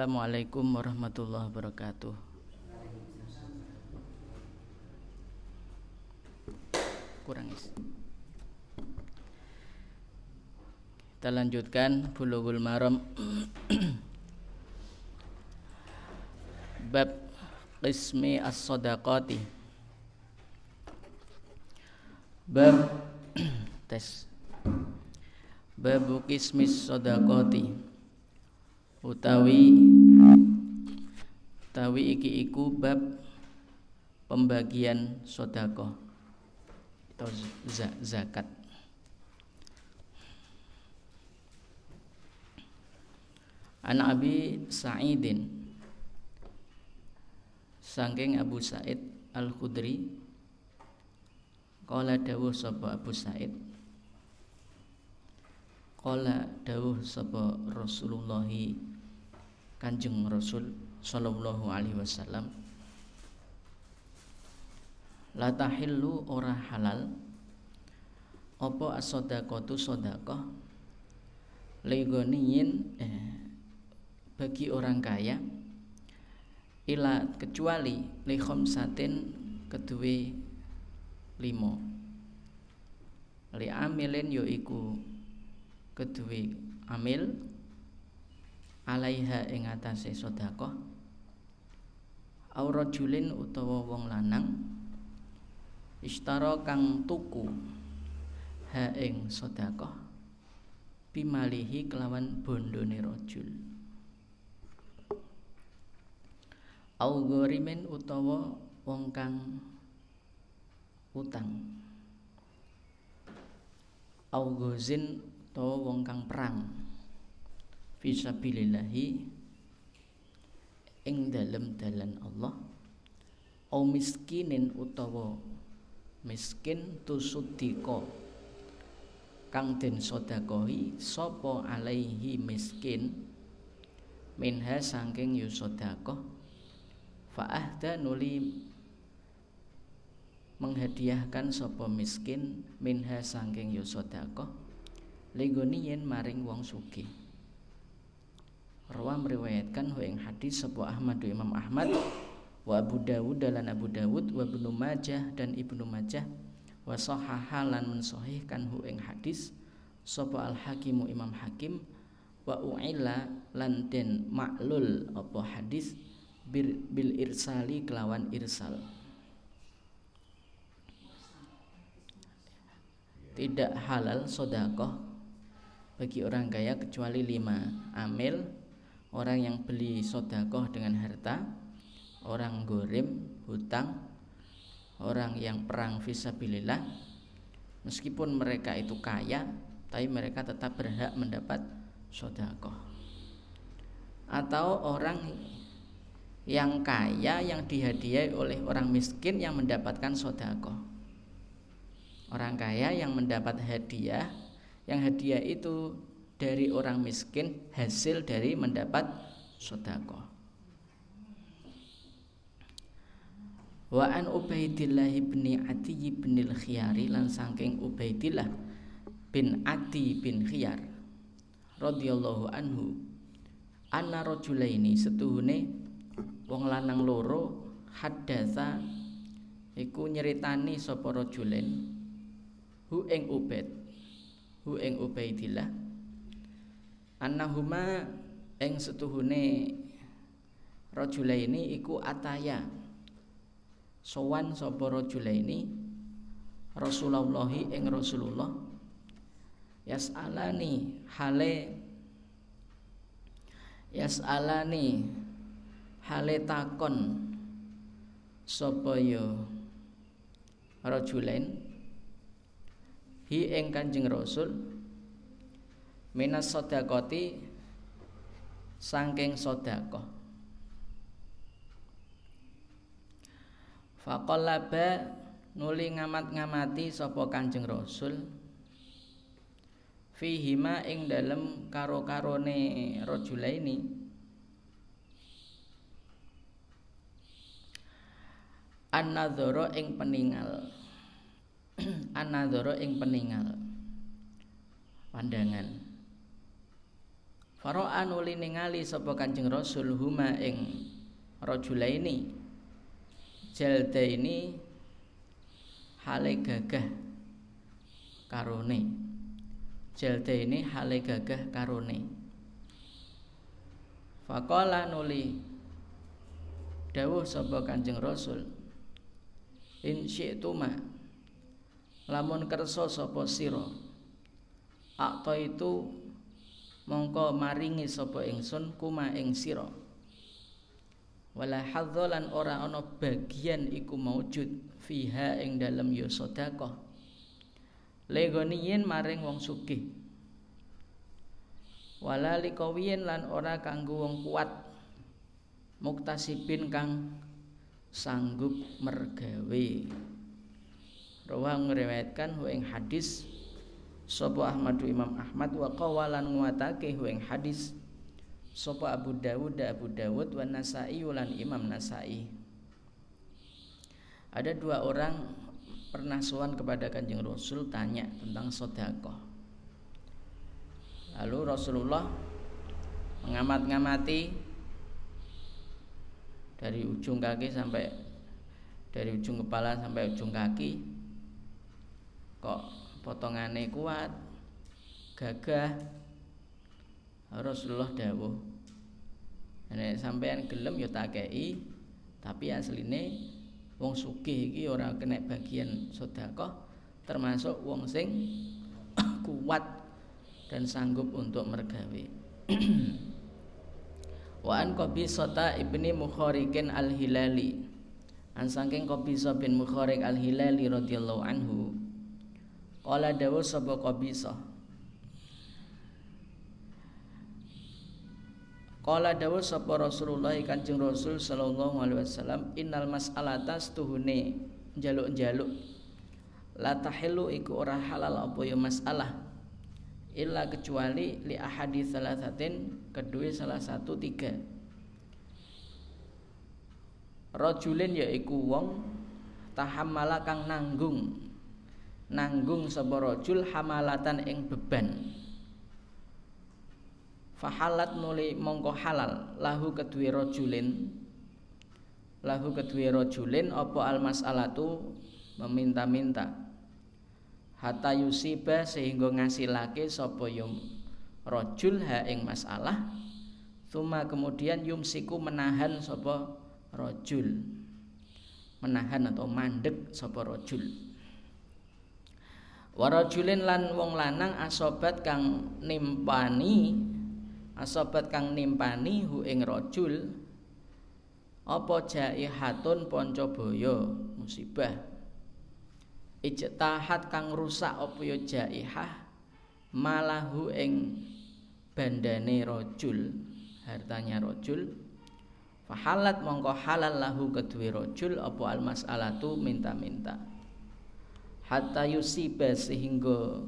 Assalamualaikum warahmatullahi wabarakatuh. Kurang isi. Kita lanjutkan Bulughul Maram Bab Qismi As-Sadaqati Bab Tes Babu Qismi As-Sadaqati utawi utawi iki iku bab pembagian sodako atau zakat. Anak Abi Sa'idin. Sangking Abu Sa'id Al-Khudri Qala dawuh sapa Abu Sa'id? Qala dawuh sapa Rasulullah Kanjeng Rasul sallallahu alaihi wasallam La tahillu ora halal. Apa as-sadaqatu sadaqah ligoniyin eh, bagi orang kaya ila kecuali li khamsatin kedue limo li amilin yaiku kedue amil alaiha ing atase sedekah. Aurajulin utawa wong lanang istara kang tuku ha ing sedekah bimalihi kelawan bondone rajul. Au utawa wong kang utang. Au ghazin utawa wong kang perang fisabilillahi ing dalem dalan Allah. Au miskinin utawa miskin tusudika kang den sapa alaihi miskin minha saking yu sedekah. Fa ahda nuli menghadiahkan sapa miskin minha saking yu sedekah. Ligoniyen maring wong sugih Rawa meriwayatkan hu ing hadis sebuah Ahmad Imam Ahmad wa Abu Dawud dan Abu Dawud wa Ibnu Majah dan Ibnu Majah wa sahaha lan mensahihkan hu ing hadis sapa Al Hakimu Imam Hakim wa u'ila lan den maklul apa hadis bil, bil irsali kelawan irsal. Tidak halal sodakoh bagi orang kaya kecuali lima amil orang yang beli sodakoh dengan harta orang gorim hutang orang yang perang visabilillah meskipun mereka itu kaya tapi mereka tetap berhak mendapat sodakoh. Atau orang yang kaya yang dihadiahi oleh orang miskin yang mendapatkan sodakoh. Orang kaya yang mendapat hadiah yang hadiah itu dari orang miskin hasil dari mendapat sodako. Wa an Ubaidillah bin Adi bin Khiyari lan saking Ubaidillah bin Adi bin Khiyar radhiyallahu anhu anna rajulaini setuhune wong lanang loro hadatsa iku nyeritani sapa rajulain hu ing Ubaid hu ing Ubaidillah annahuma ing setuhune rajulaini iku ataya. Sowan sapa rajulaini? Rasulullah ing Rasulullah. Yasalani hale. Yasalani hale takon. Sapa ya? Rajulain. Hi ing Kanjeng Rasul minas sodakoti sangking sodakoh. Fakolaba nuli ngamat-ngamati sopo kanjeng rasul. Fihima ing dalem karo-karone rojulaini An-nadhara ing peningal. An-nadhara ing peningal. Pandangan Faro'a nuli ningali sapa Kanjeng Rasul huma ing rajulaini jalda ini hale gagah karone. Jalda ini hale gagah karone. Faqala nuli dawuh sapa Kanjeng Rasul in syi'tuma lamun kersa sapa sira akta itu mongko maringi sapa ingsun kuma ing sira. Wala hadzalan ora ana bagian iku maujud fiha ing dalem ya sedekah. Legoniyen maring wong sugih. Wala likawiyen lan ora kanggo wong kuat. Muktasibin kang sanggup mergawe. Rawang ngriwayatkan ing hadis sapa Ahmadu Imam Ahmad wa qawalan nguatake ing hadis. Sapa Abu Dawud Abu Dawud wa Nasai lan Imam Nasai. Ada dua orang pernah sowan kepada Kanjeng Rasul tanya tentang sedekah. Lalu Rasulullah mengamat-ngamati dari ujung kaki sampai dari ujung kepala sampai ujung kaki kok potongane kuat gagah Rasulullah dawuh. Nek sampean gelem ya takei tapi asline wong sugih iki ora kena bagian sedekah termasuk wong sing kuat dan sanggup untuk mergawe. Wa an qabisata ibni mukharikin al-hilali. An saking qabisah bin mukharik al-hilali radhiyallahu anhu Kala dawuh sapa Qabisah Kala dawuh sapa Rasulullah Kanjeng Rasul sallallahu alaihi wasallam innal mas'alata stuhune njaluk-njaluk. La tahilu iku ora halal apa ya masalah. Illa kecuali li ahadi salasatin kedua salah satu tiga. Rajulin yaiku wong tahammala kang nanggung nanggung sapa hamalatan ing beban. Fahalat nuli mongko halal lahu kedue rajulin. Lahu kedue rajulin apa al mas'alatu? Meminta-minta. Hatta yusiba sehingga ngasilake sapa yum rajul ha ing masalah. Tuma kemudian yumsiku menahan sapa rajul. Menahan atau mandek sapa rajul warajulin lan wong lanang asobat kang nimpani asobat kang nimpani hu ing rajul apa jaihatun pancabaya? Musibah. Ijtahat kang rusak apa ya jaihah? Malahu ing bandane rajul hartanya rajul. Fahalat mongko halal lahu kedue rajul apa almasalatu minta-minta hatta yusiba sehingga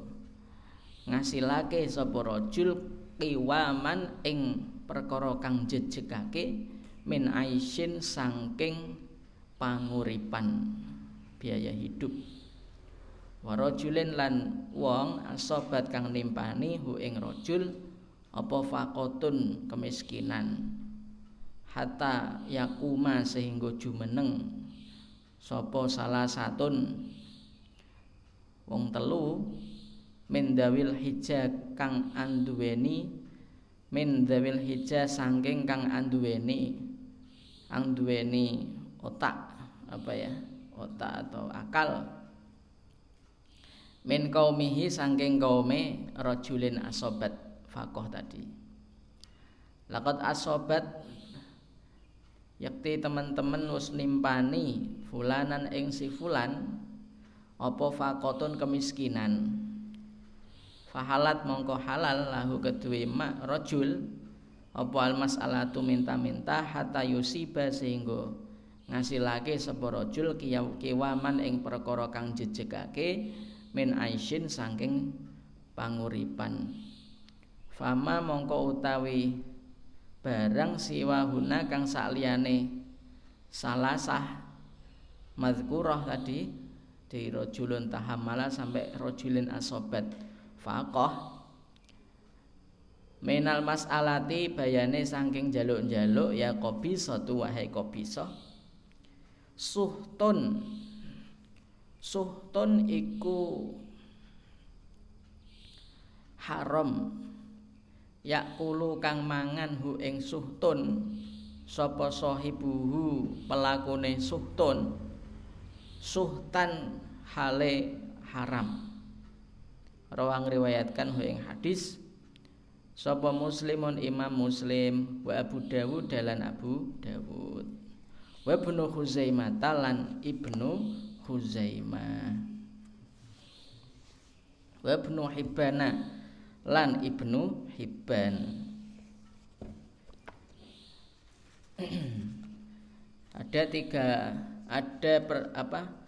ngasilake sapa rajul kiwaman ing perkara kang jejegake min aisyin sangking panguripan biaya hidup. Warajulin lan wong asobat kang nimpani hu ing rajul apa faqotun kemiskinan. Hatta yakuma sehingga jumeneng sapa salah satun wong telu min dawil hija kang anduweni min dawil hija sangking kang anduweni anduweni otak apa ya otak atau akal. Min kaumihi sangking kaume rojulin asobat fakoh tadi. Lakot asobat yakti teman-teman wis nimpani fulanan ing si fulan apa fakotun kemiskinan? Fahalat mongko halal lahu kedue mak rojul apa almas alatu minta-minta hatta yusiba sehingga ngasilake sapa rajul kiwaman ing perkara kang jejegake min aisyin saking panguripan. Fama mongko utawi barang siwahuna kang sakliyane salasah mazkurah tadi dari rojulun tahamala sampai rojulin asobat fakoh Minal mas'alati bayane saking jaluk-jaluk ya qabisa tu wahai qabisa. Suhtun. Suhtun iku haram yakulu kang mangan hu ing suhtun sapa sahibuhu pelakune suhtun suhtan hale haram. Rawang riwayatkan ing hadis Sapa muslimun imam muslim Wa Abu Dawud dalan Abu Dawud Wa Ibnu Khuzaimah talan Ibnu Khuzaimah Wa Ibnu Hibbana lan Ibnu Hibban. Ada tiga ada per, apa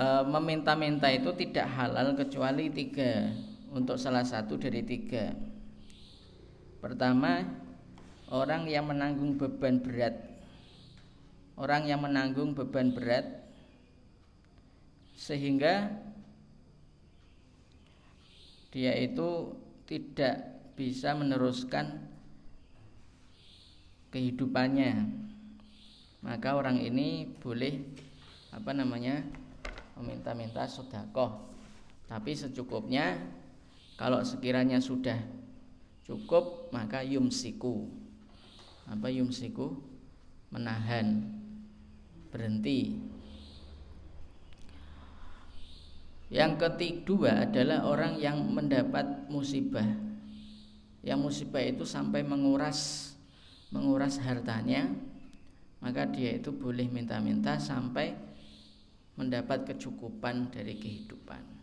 e, meminta-minta itu tidak halal kecuali tiga untuk salah satu dari tiga Pertama, orang yang menanggung beban berat. Orang yang menanggung beban berat sehingga dia itu tidak bisa meneruskan kehidupannya. Maka orang ini boleh apa namanya? Meminta-minta sodakoh tapi secukupnya kalau sekiranya sudah cukup maka yumsiku. Apa yumsiku? Menahan. Berhenti. Yang ketiga adalah orang yang mendapat musibah. Yang musibah itu sampai menguras menguras hartanya maka dia itu boleh minta-minta sampai mendapat kecukupan dari kehidupan.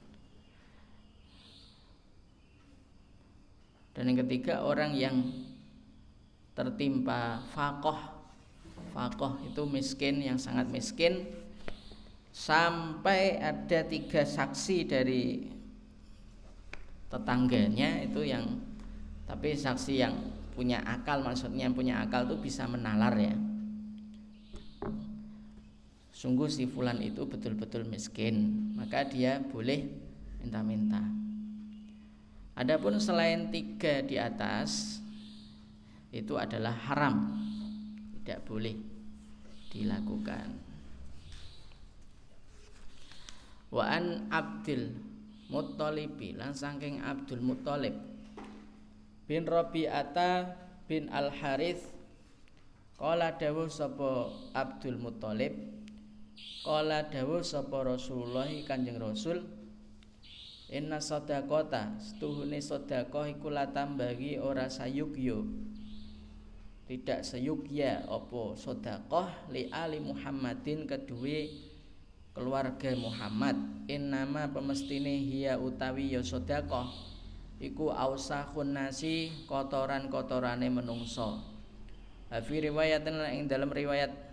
Dan yang ketiga orang yang tertimpa fakoh Fakoh itu miskin yang sangat miskin Sampai ada tiga saksi dari tetangganya itu yang Tapi saksi yang punya akal maksudnya yang punya akal itu bisa menalar ya Sungguh si fulan itu betul-betul miskin Maka dia boleh minta-minta Adapun selain tiga di atas itu adalah haram, tidak boleh dilakukan. Wa an Abdul Muttalibi lan saking Abdul Muttalib bin Rabi'ata bin Al Harith Kala dawuh sapa Abdul Muttalib Kala dawuh sapa Rasulullah Kanjeng Rasul Inna sodakota Setuhune sodakoh iku bagi ora sayukyo Tidak sayukya Opo sodakoh li ali Muhammadin kedue keluarga Muhammad. Innama pemestine hiya utawi ya sodakoh Iku ausahun nasi kotoran-kotorane menungso. Hafi riwayatin ing dalam riwayat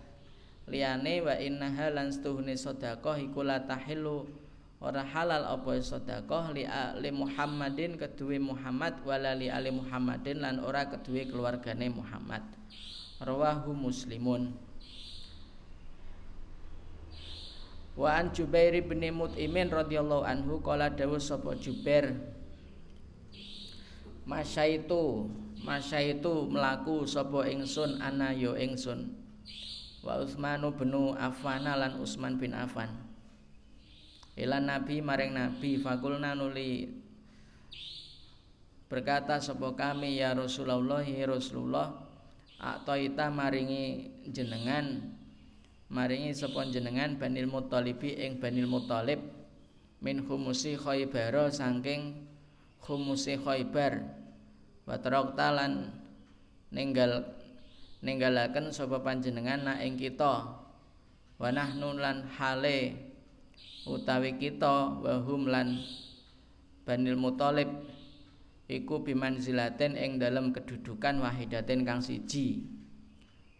liyane wa innaha lan setuhune sodakoh iku latahillu ora halal apa sedekah li ali Muhammadin kedue Muhammad wala li ali Muhammadin lan ora kedue keluargane Muhammad. Rawahu muslimun. Wa an Jubair bin Mut'imin radhiyallahu anhu qala dawuh sapa Jubair Masyaitu Masyaitu melaku sapa ingsun ana yo ya ingsun Wa Utsmanu bin Affan lan Utsman bin Affan. Ilan nabi maring nabi fakulna nuli. Berkata sapa kami ya Rasulullah ya Rasulullah ita maringi jenengan maringi sapa jenengan Banil Muttalibi ing Banil Muttalib min khumusi Khaybar saking khumusi Khaybar. Wa talan ninggal ninggalaken sapa panjenengan na ing kita? Wa nahnu lan hale utawi kita wahum lan Banil Muthalib iku bimanzilaten ing dalam kedudukan wahidaten kang siji.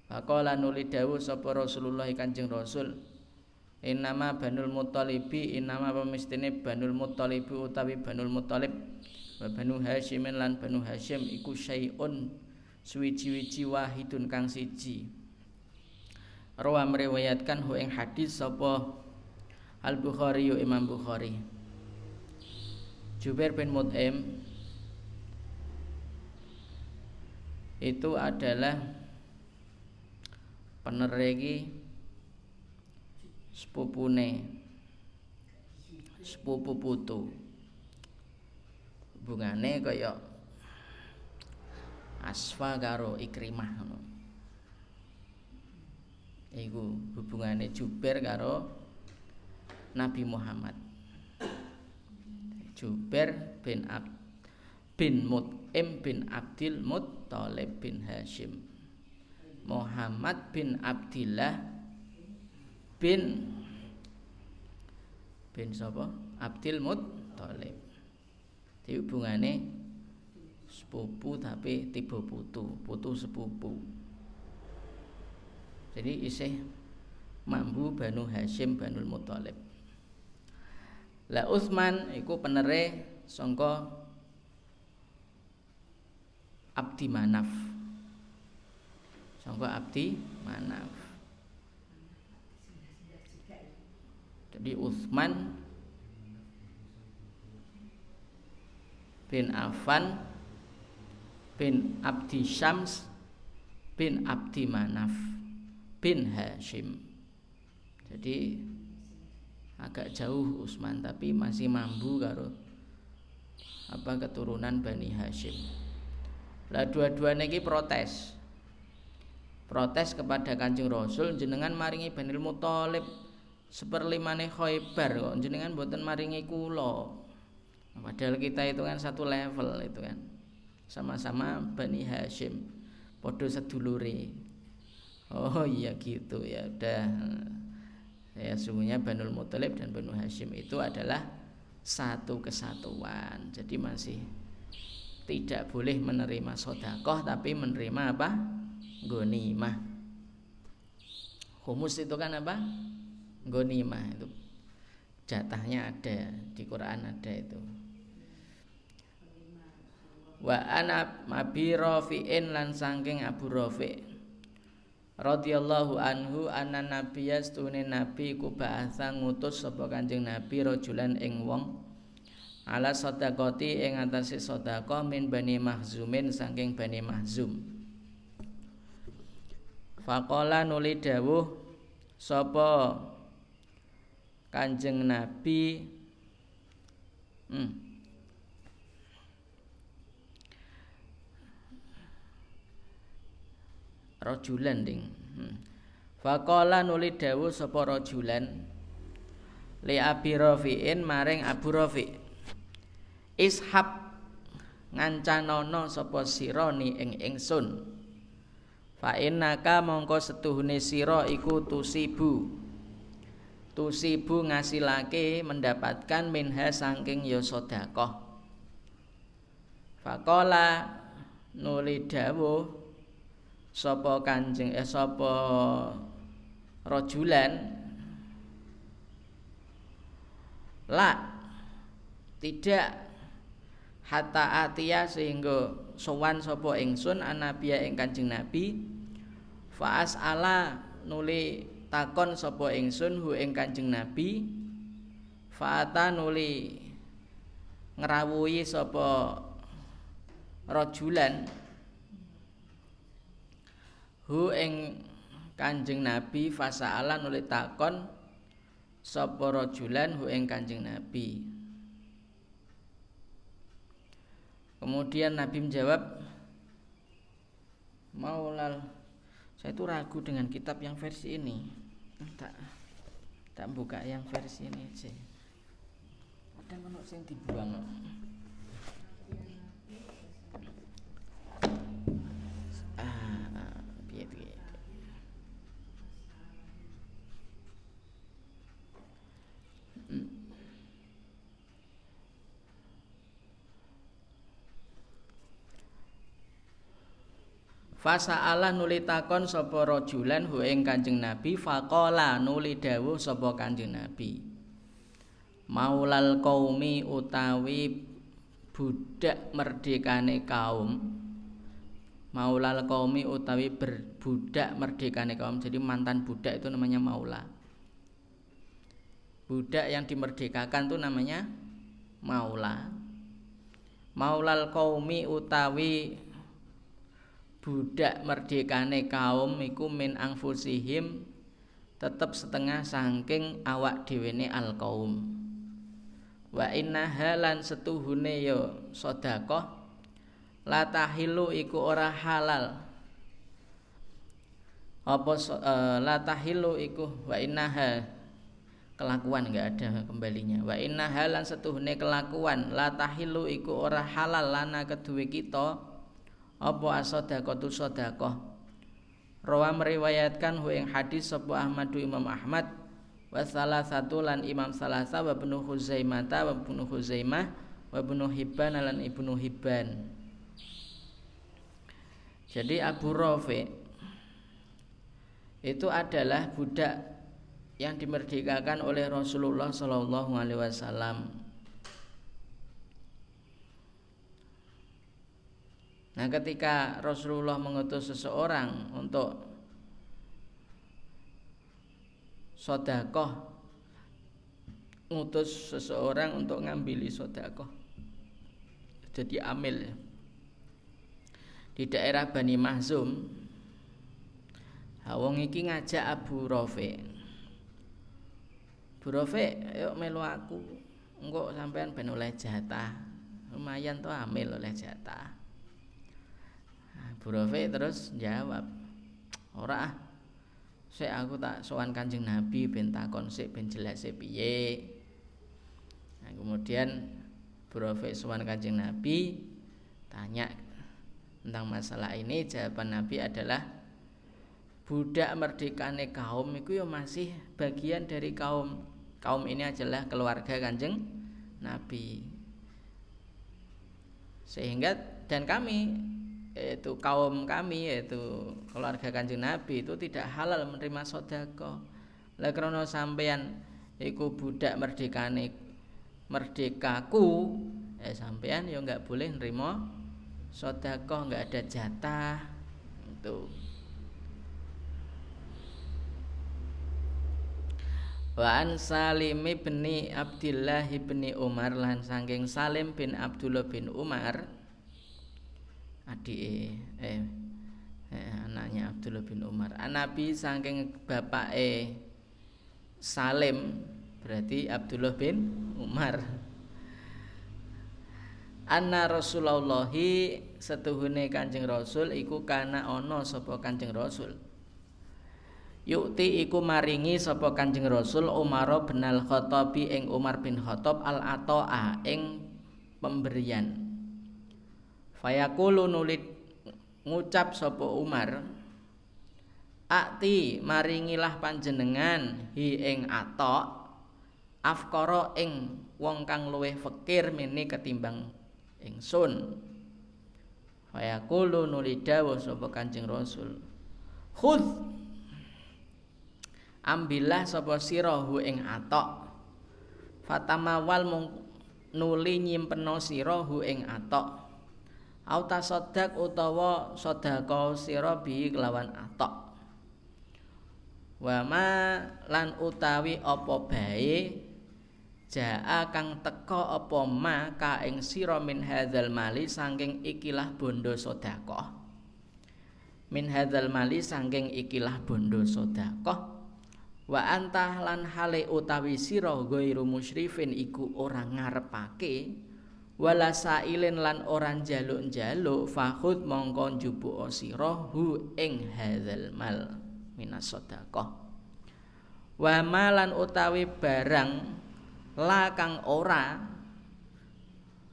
Faqala nuli dawuh sapa Rasulullah Kanjeng Rasul Innama Banul Muttalibi innama pemistine Banul Muttalibi utawi Banul Muttalib wa Banu lan Banu Hashim iku syai'un suwiji-wiji wahidun kang siji. Rawa meriwayatkan hu ing hadis sapa Al Bukhari yu Imam Bukhari. Jubair bin Mut'im itu adalah peneregi sepupune sepupu putu. Hubungane kaya Asfa karo Ikrimah ngono. Iku hubungane Jubair karo Nabi Muhammad. Jubair bin Ab bin Mut'im bin Abdil Muttalib bin Hashim. Muhammad bin Abdillah bin bin sapa? Abdil Muttalib. Jadi hubungane sepupu tapi tiba putu, putu sepupu. Jadi isih mambu Banu Hashim Banul Muthalib. Lah Utsman iku penere sangka Abdi Manaf. Sangka Abdi Manaf. Jadi Utsman bin Affan bin Abdi Syams bin Abdi Manaf bin Hashim. Jadi agak jauh Usman tapi masih mampu karo apa keturunan Bani Hashim. Lah dua-duanya ini protes. Protes kepada kancing Rasul jenengan maringi Bani Muthalib seperlimane Khaybar kok. Jenengan buatan maringi kulo Padahal kita itu kan satu level itu kan. Sama-sama Bani Hashim. Podo sedulure. Oh iya gitu ya udah. Ya sungguhnya Banul Muthalib dan Banu Hashim itu adalah satu kesatuan. Jadi masih tidak boleh menerima sodakoh tapi menerima apa? Gonimah. Humus itu kan apa? Gonimah itu jatahnya ada di Quran ada itu wa ana mabi rafi'in lan saking Abu Rafi' radhiyallahu anhu anna nabiyya stune nabi ku ba'atha ngutus sapa Kanjeng Nabi rajulan ing wong ala sedekati ing atase sedekah min Bani Mahzumin saking Bani Mahzum. Faqala nuli dawuh sapa Kanjeng Nabi? Hmm, rajulan ding. Hmm. Faqala nuli dawuh sapa rajulan li Abi Rafi'in maring Abu Rafi' Ishab ngancanono sapa sira ni ing ingsun. Fa innaka mongko setuhune sira iku tusibu. Tusibu ngasilake mendapatkan minha saking ya sedekah. Faqala nuli dawuh sapa kanjeng eh sapa rajulan la tidak. Hatta atia sehingga sowan sapa ingsun anabia ing kanjeng nabi. Faas ala nuli takon sapa ingsun hu ing kanjeng nabi. Faata nuli ngrawuhi sapa rajulan hu ing Kanjeng Nabi fasa'alan oleh takon sapa rajulan hu ing Kanjeng Nabi. Kemudian Nabi menjawab, Maulal, saya itu ragu dengan kitab yang versi ini. Tak, tak buka yang versi ini sih. Ada menurut yang dibuang. Fasa'ala nuli takon sapa rajulan hu ing Kanjeng Nabi faqala nuli dawuh sapa Kanjeng Nabi. Maulal qaumi utawi budak merdekane kaum. Maulal qaumi utawi berbudak merdekane kaum. Jadi mantan budak itu namanya maula. Budak yang dimerdekakan itu namanya maula. Maulal qaumi utawi budak merdekane kaum iku min angfusihim tetep setengah saking awak dhewene al kaum wa inna halan setuhune yo sedekah la tahilu iku ora halal. Apa uh, la tahilu iku wa innaha kelakuan enggak ada kembalinya. Wa inna halan setuhune kelakuan la tahilu iku ora halal lana kedue kita apa as-sadaqatu sadaqah Rawa meriwayatkan hu ing hadis sapa Ahmadu Imam Ahmad wa salah satu lan Imam Salasa wa Ibnu Huzaimah wa Ibnu Huzaimah wa Ibnu Hibban lan Ibnu Hibban. Jadi Abu Rafi itu adalah budak yang dimerdekakan oleh Rasulullah Shallallahu Alaihi Wasallam Nah, ketika Rasulullah mengutus seseorang untuk sodakoh, ngutus seseorang untuk ngambili sodakoh, jadi amil di daerah Bani Mahzum. Wong iki ngajak Abu Rafi. Abu Rafi, yuk melu aku. Engko sampean ben oleh jatah. Lumayan tuh amil oleh jatah. Bu terus jawab ora ah saya aku tak sowan kanjeng Nabi ben takon sik ben jelas piye. Nah, kemudian Bu Rafi sowan kanjeng Nabi tanya tentang masalah ini. Jawaban Nabi adalah budak merdekane kaum itu ya masih bagian dari kaum. Kaum ini adalah keluarga kanjeng Nabi. Sehingga dan kami yaitu kaum kami yaitu keluarga kanjeng Nabi itu tidak halal menerima sodako. Lah krono sampean iku budak merdekane merdekaku, eh sampean ya nggak boleh nerima sodako, nggak ada jatah itu. Wa an Salim bin Abdullah bin Umar lan saking Salim bin Abdullah bin Umar adik eh, eh anaknya Abdullah bin Umar. Nabi saking bapak eh Salim berarti Abdullah bin Umar. Anna Rasulullah setuhune Kanjeng Rasul iku kana ana sapa Kanjeng Rasul. Yukti iku maringi sapa Kanjeng Rasul Umar bin Al-Khattabi ing Umar bin Khattab al-Ata'a ing pemberian Fayaqulu nulit ngucap sapa Umar Akti maringilah panjenengan hi ing atok afkara ing wong kang luwih fakir mini ketimbang ingsun. Fayaqulu nulidawa sapa Kanjeng Rasul Khudh Ambillah sapa sira hu ing atok. Fatamawal mung nuli nyimpeno sira hu ing atok Auta sodak utawa sodako sira bi kelawan atok. Wama lan utawi apa bae jaa kang teka apa ma ka ing sira min hadzal mali saking ikilah bondo sedekah min hadzal mali saking ikilah bondo sedekah wa antah lan hale utawi sira ghairu musyrifin iku ora ngarepake wala sailin lan orang jaluk-jaluk fakhud mongko njupuk sira hu ing hadzal mal minas sedekah. Wa malan utawi barang la kang ora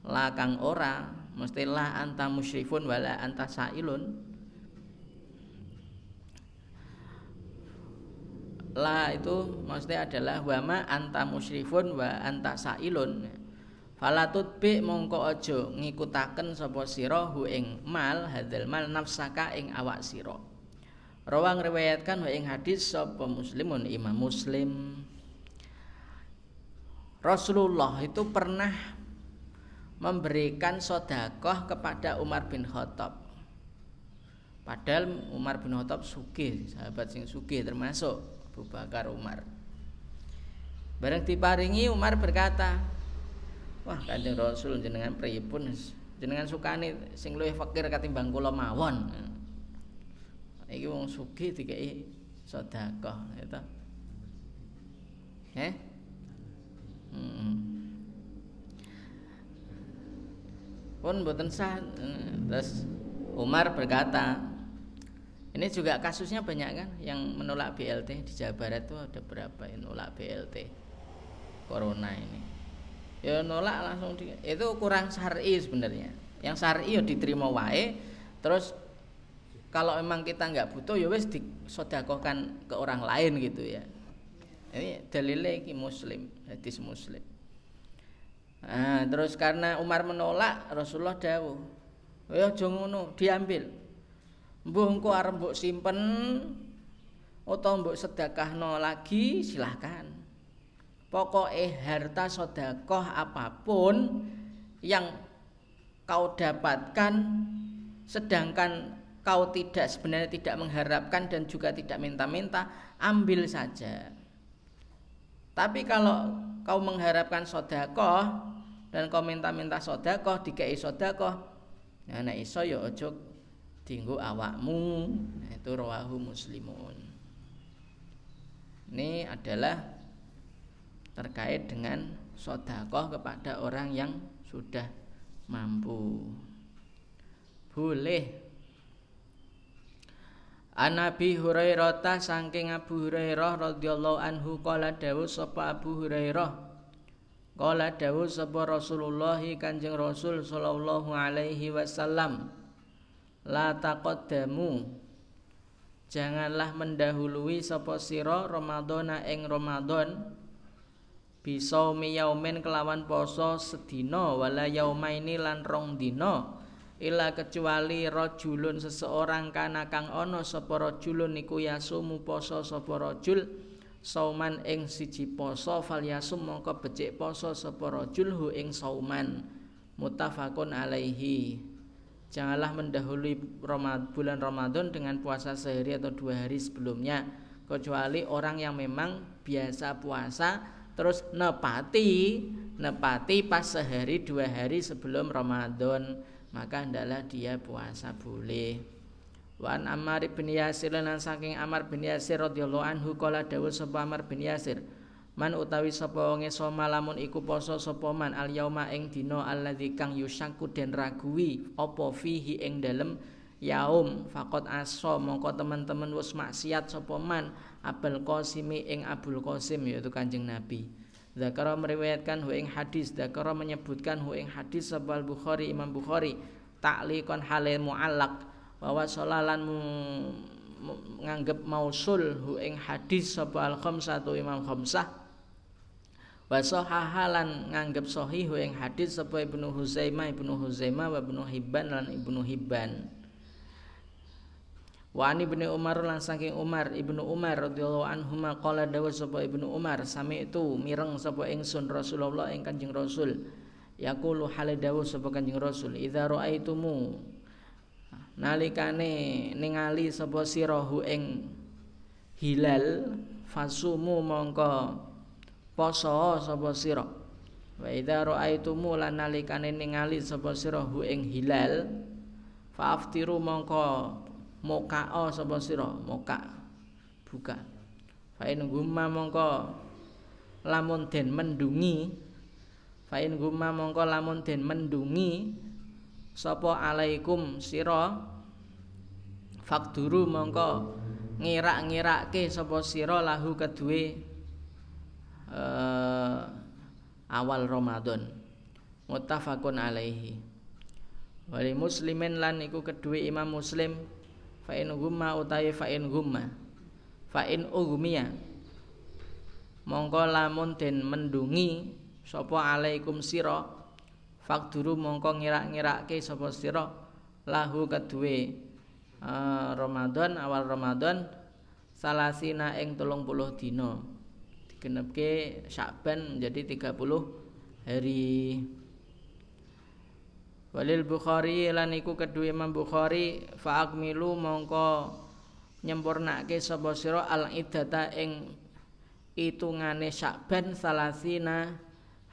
la kang ora mesti la anta musyrifun wala anta sailun. La itu maksudnya adalah wama anta musyrifun wa anta sailun Falatut bi mongko aja ngikutaken sapa sira hu ing mal hadzal mal nafsaka ing awak sira. Rawang riwayatkan wa ing hadis sapa muslimun Imam Muslim. Rasulullah itu pernah memberikan sodakoh kepada Umar bin Khattab. Padahal Umar bin Khattab sugih, sahabat sing sugih termasuk Abu Bakar Umar. Bareng diparingi Umar berkata, Wah, Kanjeng Rasul jenengan pripun? Jenengan sukani sing luwih fakir katimbang kula mawon. iki wong sugih dikei sedekah itu eh hmm. pun boten sah. Terus Umar berkata ini juga kasusnya banyak kan yang menolak BLT di Jawa Barat itu ada berapa yang menolak BLT corona ini ya nolak langsung di, itu kurang syar'i sebenarnya. Yang syar'i ya diterima wae terus kalau memang kita nggak butuh ya wes disodakohkan ke orang lain gitu ya. Ini dalilnya ini muslim hadis muslim. Nah, terus karena Umar menolak Rasulullah dawuh ya jangan diambil. Mbuh engko arep mbok simpen utawa mbok sedekahno lagi silahkan pokoknya harta sodakoh apa pun yang kau dapatkan sedangkan kau tidak sebenarnya tidak mengharapkan dan juga tidak minta-minta, ambil saja. Tapi kalau kau mengharapkan sodakoh dan kau minta-minta sodakoh, dikei sodakoh, nah, nah iso ya ojo tinggu awakmu, nah, itu rawahu muslimun. Ini adalah terkait dengan sodakoh kepada orang yang sudah mampu. Boleh. An Nabi Hurairah saking Abu Hurairah radhiyallahu anhu kala dawuh sapa Abu Hurairah. Kala dawuh sapa Rasulullah Kanjeng Rasul sallallahu alaihi wasallam La taqaddamu. Janganlah mendahului sapa sira Ramadhana ing Ramadan bisa miyaumin kelawan poso sedina wala yaumaini lan rong dina. Ila kecuali rajulun seseorang kana kang ana sapa rajulun niku yasumu poso sapa rajul sauman ing siji poso fal yasum mongko becik poso sapa rajul hu ing sauman. Muttafaqun alaihi. Janganlah mendahului bulan Ramadan dengan puasa sehari atau dua hari sebelumnya kecuali orang yang memang biasa puasa terus nepati nepati pas sehari dua hari sebelum Ramadan maka hendaklah dia puasa boleh. Wan Ammar bin Yasir lan saking Ammar bin Yasir radhiyallahu anhu kala dawuh sapa Ammar bin Yasir Man utawi sapa wong soma lamun iku poso sapa man al yauma ing dina alladzi kang yusyaku den ragui apa fihi ing dalem yaum faqat aso mongko teman-teman wis maksiat sapa man? Abul Qasim ing Abul Qasim yaitu Kanjeng Nabi. Zakara meriwayatkan hu ing hadis, Zakara menyebutkan hu ing hadis sebal Bukhari Imam Bukhari ta'liqan halil mu'allaq bahwa solalan menganggap mausul hu ing hadis sebal khamsatu Imam Khamsah. Wa sahahalan nganggep sahih ing hadis sapa Ibnu Huzaimah Ibnu Huzaimah wa Ibnu Hibban lan Ibnu Hibban Wa ani ibnu Umar lan saking Umar ibnu Umar radhiyallahu anhu qala dawa sapa ibnu Umar sami itu mireng sapa ingsun Rasulullah ing Kanjeng Rasul. Yaqulu hale dawa sapa Kanjeng Rasul? Idza raaitumu. Nalikane ningali sapa sirahu ing hilal fasumu mongko poso sapa sira. Wa idza raaitumu lan nalikane ningali sapa sirahu ing hilal faaftiru mongko moka o sapa sira? Moka. Buka. Fain gumma mongko lamun den mendungi fain gumma mongko lamun den mendungi sapa alaikum sira? Fakturu mongko ngirak-ngirake sapa sira lahu kedue uh, awal Ramadan. Muttafaqun alaihi. Wali muslimin lan iku kedue imam muslim fa in gumma utawi fa in gumma fa in ugmiya mongko lamun den mendungi sapa alaikum sira? Fakduru mongko ngirak-ngirake sapa sira? Lahu kedue uh, Ramadan awal Ramadan salasina ing 30 dina. Digenepke Syakban menjadi 30 hari Walil Bukhari lan iku kedua Imam Bukhari fa akmilu mongko nyempurnake sapa sira al iddata ing itungane Syakban salasina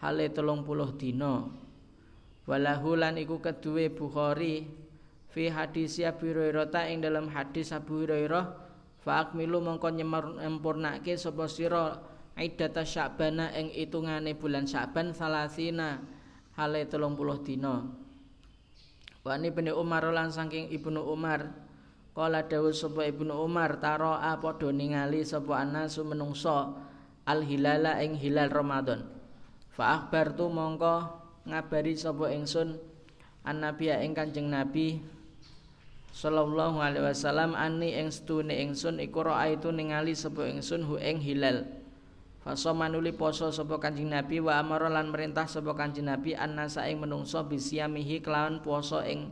hale 30 dina. Walahu lan iku kedua Bukhari fi hadis Abu Hurairah ing dalam hadis Abu Hurairah fa akmilu mongko nyempurnake sapa sira iddata sya'bana ing itungane bulan Sya'ban salasina hale 30 dina Wa ni bin Umar lan saking Ibnu Umar. Kala dawuh sapa Ibnu Umar taroa padha ningali sapa anasu menungso al hilala ing hilal Ramadan. Fa akhbartu mongko ngabari sapa ingsun an nabiya ing Kanjeng Nabi sallallahu alaihi wasallam ani ing stune ingsun iku itu ningali sapa ingsun hu ing hilal Faso manuli poso sapa Kanjeng Nabi wa amara lan merintah sapa Kanjeng Nabi annasa ing menungso bisyamihi kelawan poso ing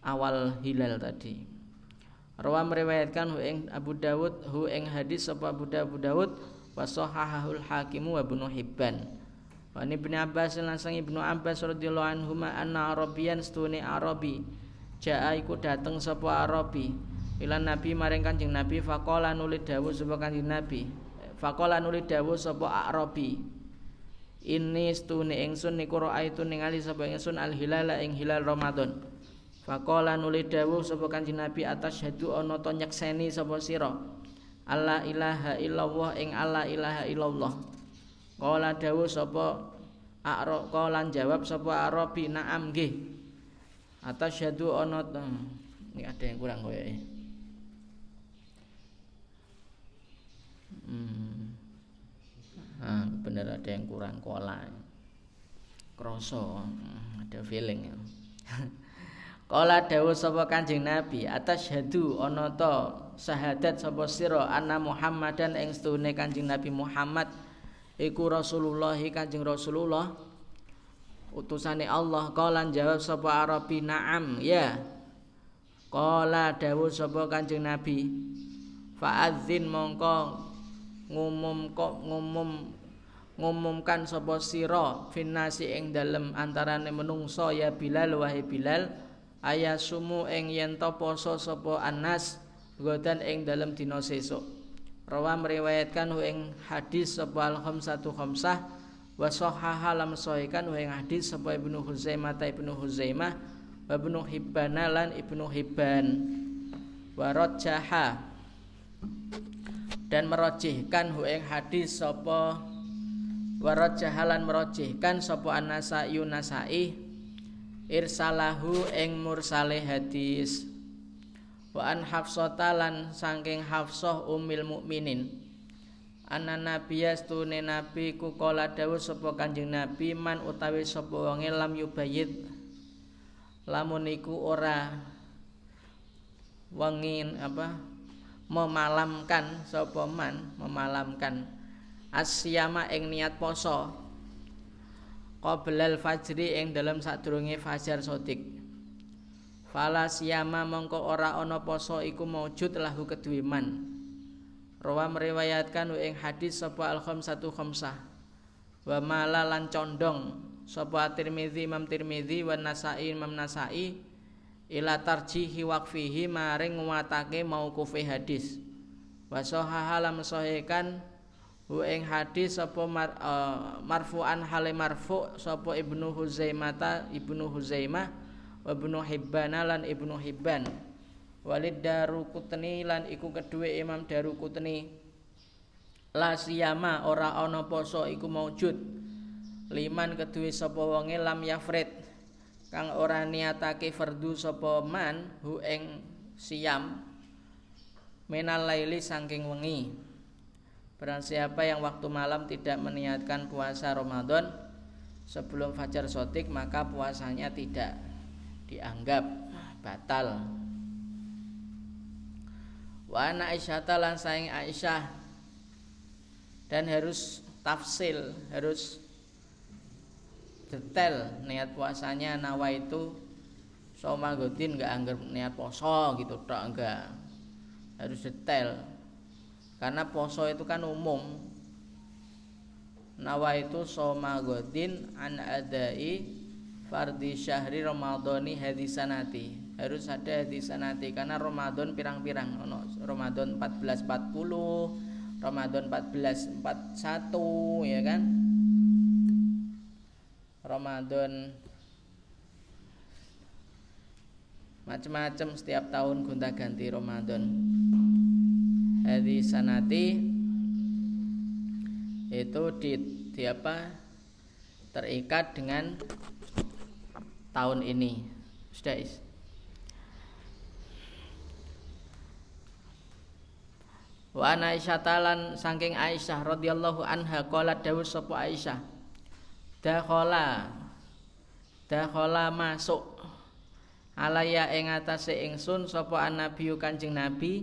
awal hilal tadi. Rawa meriwayatkan hu ing Abu Dawud hu ing hadis sapa Abu Dawud wa sahahul Hakim wa Ibnu Hibban. Wa Ibnu Abbas lan sang Ibnu Abbas radhiyallahu anhu ma anna Arabian stune Arabi. Jaa iku dateng sapa Arabi. Ilan Nabi maring Kanjeng Nabi faqala nuli dawuh sapa Kanjeng Nabi Faqala nuli dawuh sapa Arabi. Ini stune ingsun niku itu ningali sapa ingsun al hilala ing hilal Ramadan. Faqala nuli dawuh sapa Kanjeng Nabi atas hadu ana to nyekseni sapa sira. Allah ilaha illallah ing Allah ilaha illallah. Qala dawuh sapa A'ra qala jawab sapa Arabi na'am nggih. Atas hadu ana ini ada yang kurang koyoke. Hmm. Nah, bener ada yang kurang kola. Kroso, hmm, ada feeling. Kala dawuh sapa Kanjeng Nabi atas hadu ana to syahadat sapa sira anna Muhammadan ing stune Kanjeng Nabi Muhammad iku Rasulullah Kanjeng Rasulullah utusane Allah kala jawab sapa Arabi na'am ya Kala dawuh sapa Kanjeng Nabi fa'adzin mongko ngumum kok ngumum ngumumkan sapa sira finnasi ing dalem antarane menungso ya Bilal wahai Bilal. Ayasumu ing yen to poso sapa Anas godan ing dalem dina sesuk. Rawa meriwayatkan ing hadis sapa al-khamsatu khamsah wa sahaha lam sahikan ing hadis sapa Ibnu Huzaimah ta Ibnu Huzaimah wa Ibnu Hibban lan Ibnu Hibban. Wa rajaha dan merojihkan hu hadis sapa warad jahalan merojihkan sapa anasa yunasai irsalahu ing mursale hadis. Wa an hafsata lan saking hafsah umil mukminin. Ana nabiya stune nabi ku kala dawuh sapa kanjeng nabi man utawi sapa wonge lam yubayid lamun iku ora wengin apa memalamkan sapa man? Memalamkan. Asyama ing niat poso. Qoblal fajri ing dalam sadurunge fajar sodik. Fala siyama mongko ora ana poso iku maujud lahu kedue man. Rawa meriwayatkan ing hadis sapa al satu khamsah. Wa mala lan condong sapa Tirmizi Imam Tirmizi wa Nasai Imam Nasai ila tarjihi waqfihi maring nguwatake mauqufi hadis. Wa sahaha lam sahikan hu ing hadis sapa mar, uh, marfu'an hale marfu sapa Ibnu Huzaimah Ibnu Huzaimah wa Ibnu Hibban lan Ibnu Hibban. Walid Darukutni lan iku kedue Imam Darukutni la siyama ora ana poso iku maujud. Liman kedue sapa wonge lam yafrid kang ora niatake fardu sapa man hu ing siam. Menal laili saking wengi. Barang siapa yang waktu malam tidak meniatkan puasa Ramadan sebelum fajar sotik maka puasanya tidak dianggap batal. Wa Aisyah lan saing Aisyah. Dan harus tafsil, harus detail niat puasanya nawa itu soma godin nggak anggap niat poso gitu tok enggak harus detail. Karena poso itu kan umum. Nawa itu soma godin an adai fardi syahri ramadhani hadisanati harus ada hadisanati karena Ramadan pirang-pirang. Ono Ramadan 1440 Ramadan 1441 ya kan Ramadan macam-macam setiap tahun gonta-ganti Ramadan. Hari sanati itu di, di apa terikat dengan tahun ini. Sudah is. Wa Aisyah talan saking Aisyah radhiyallahu anha qalat dawuh sapa Aisyah. Dakhala. Dakhala masuk. Alaya ing atase ingsun sapa annabiyu Kanjeng Nabi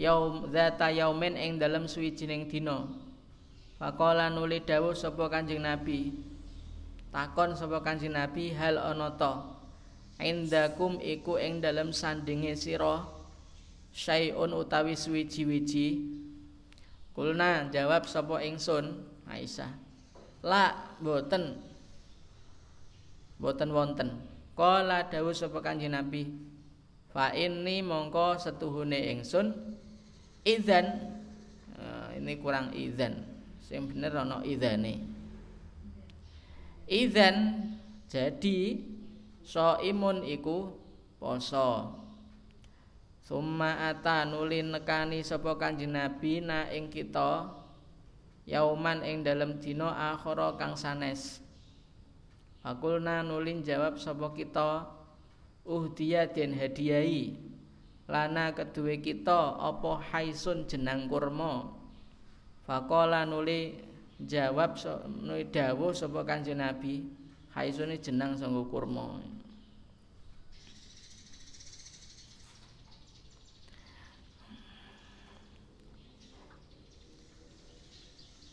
yaum zata yaumin ing dalem suwijining dina. Faqala nuli dawuh sapa Kanjeng Nabi. Takon sapa Kanjeng Nabi hal ana ta? Indakum iku ing dalem sandinge sira syai'un utawi suwiji-wiji. Kulna jawab sapa ingsun Aisyah La boten boten wonten Kala dawuh sapa Kanjeng Nabi, fa inni mongko setuhune ingsun idzan uh, ini kurang idzan. Sing bener ana idzane. Idzan jadi so imun iku poso. Summa ata nuli nekani sapa Kanjeng Nabi na ing kita yauman ing dalem dina akhara kang sanes. Fakulna nulin jawab sapa kita uhdiya den hadiahi lana kedue kita apa haisun jenang kurma? Fakola nuli jawab nuli dawuh sapa Kanjeng Nabi haisun jenang sanggo kurma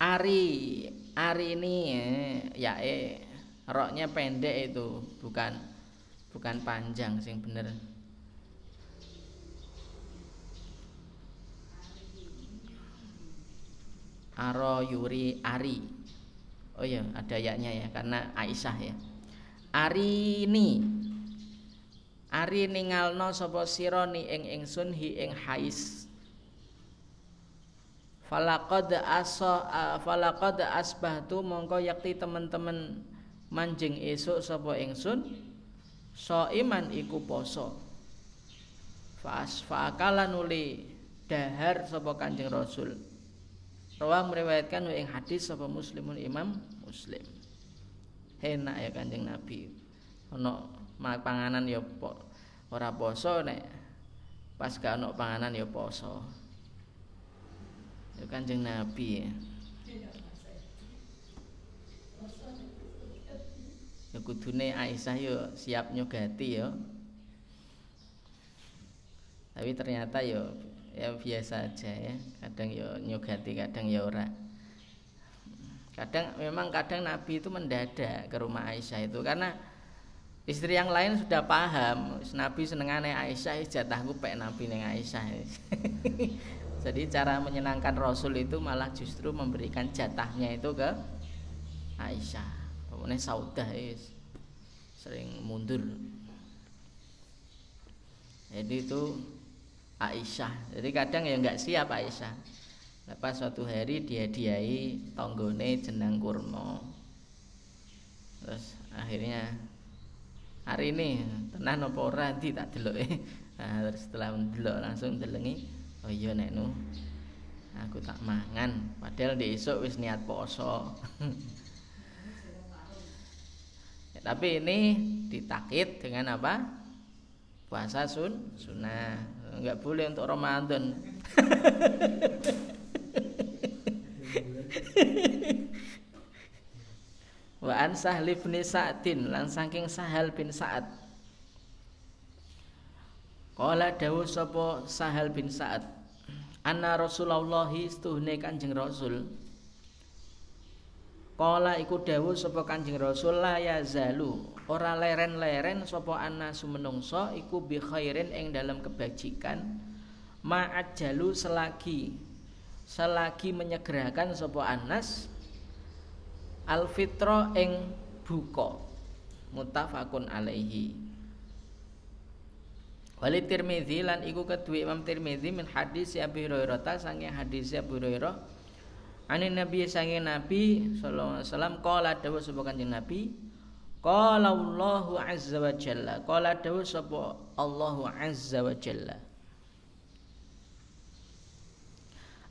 Ari Ari ini ya eh roknya pendek itu bukan bukan panjang sing bener. Aro Yuri Ari. Oh ya ada yaknya ya karena Aisyah ya. Ari ini Ari ningalno sapa sira ni ing ingsun hi ing hais Falaqad asa falaqad asbahtu mongko yakti teman-teman manjing esuk sapa ingsun so iman iku poso. Fas faakala nuli dahar sapa kanjeng rasul. Rawa meriwayatkan ing hadis sapa muslimun imam muslim. Enak ya kanjeng nabi. Ono panganan ya po, ora poso nek pas gak ono panganan ya poso ya kanjeng nabi. Ya ya kudune Aisyah yo siap nyogati yo. Tapi ternyata yo ya biasa aja ya. Kadang yo nyogati kadang ya ora. Kadang memang kadang Nabi itu mendadak ke rumah Aisyah itu. Karena istri yang lain sudah paham Nabi senengane Aisyah jatahku pek Nabi neng Aisyah jadi cara menyenangkan Rasul itu malah justru memberikan jatahnya itu ke Aisyah Pokoknya saudah is sering mundur. Jadi itu Aisyah. Jadi kadang ya nggak siap Aisyah. Lepas suatu hari dia diai tonggone jenang kurma. Terus akhirnya hari ini tenang nopo ora tak delok Nah, terus setelah mendelok langsung delengi oh iya nek nu. Aku tak mangan. Padahal di esok wis niat poso. Tapi ini ditakit dengan apa? Puasa sun sunnah. Nggak boleh untuk Ramadan. Wa an sahli bin sa'din lan saking sahal bin sa'ad Kala dawuh sapa Sahal bin Sa'ad Anna Rasulullah istuhne Kanjeng Rasul. Kala iku dawuh sapa Kanjeng Rasul la yazalu. Ora leren-leren sapa ana sumenungsa iku bi khairin ing dalam kebajikan. Ma'ajalu selagi selagi menyegerakan sapa Anas al fitra ing buka muttafaqun alaihi Wali Tirmidzi lan iku kedua Imam Tirmidzi min hadis Abi Hurairah saking hadis Abu Hurairah. Ani Nabi sange Nabi sallallahu alaihi wasallam qala dawuh sapa Kanjeng Nabi Qala Allahu azza wa jalla. Qala dawu sapa Allahu azza wa jalla.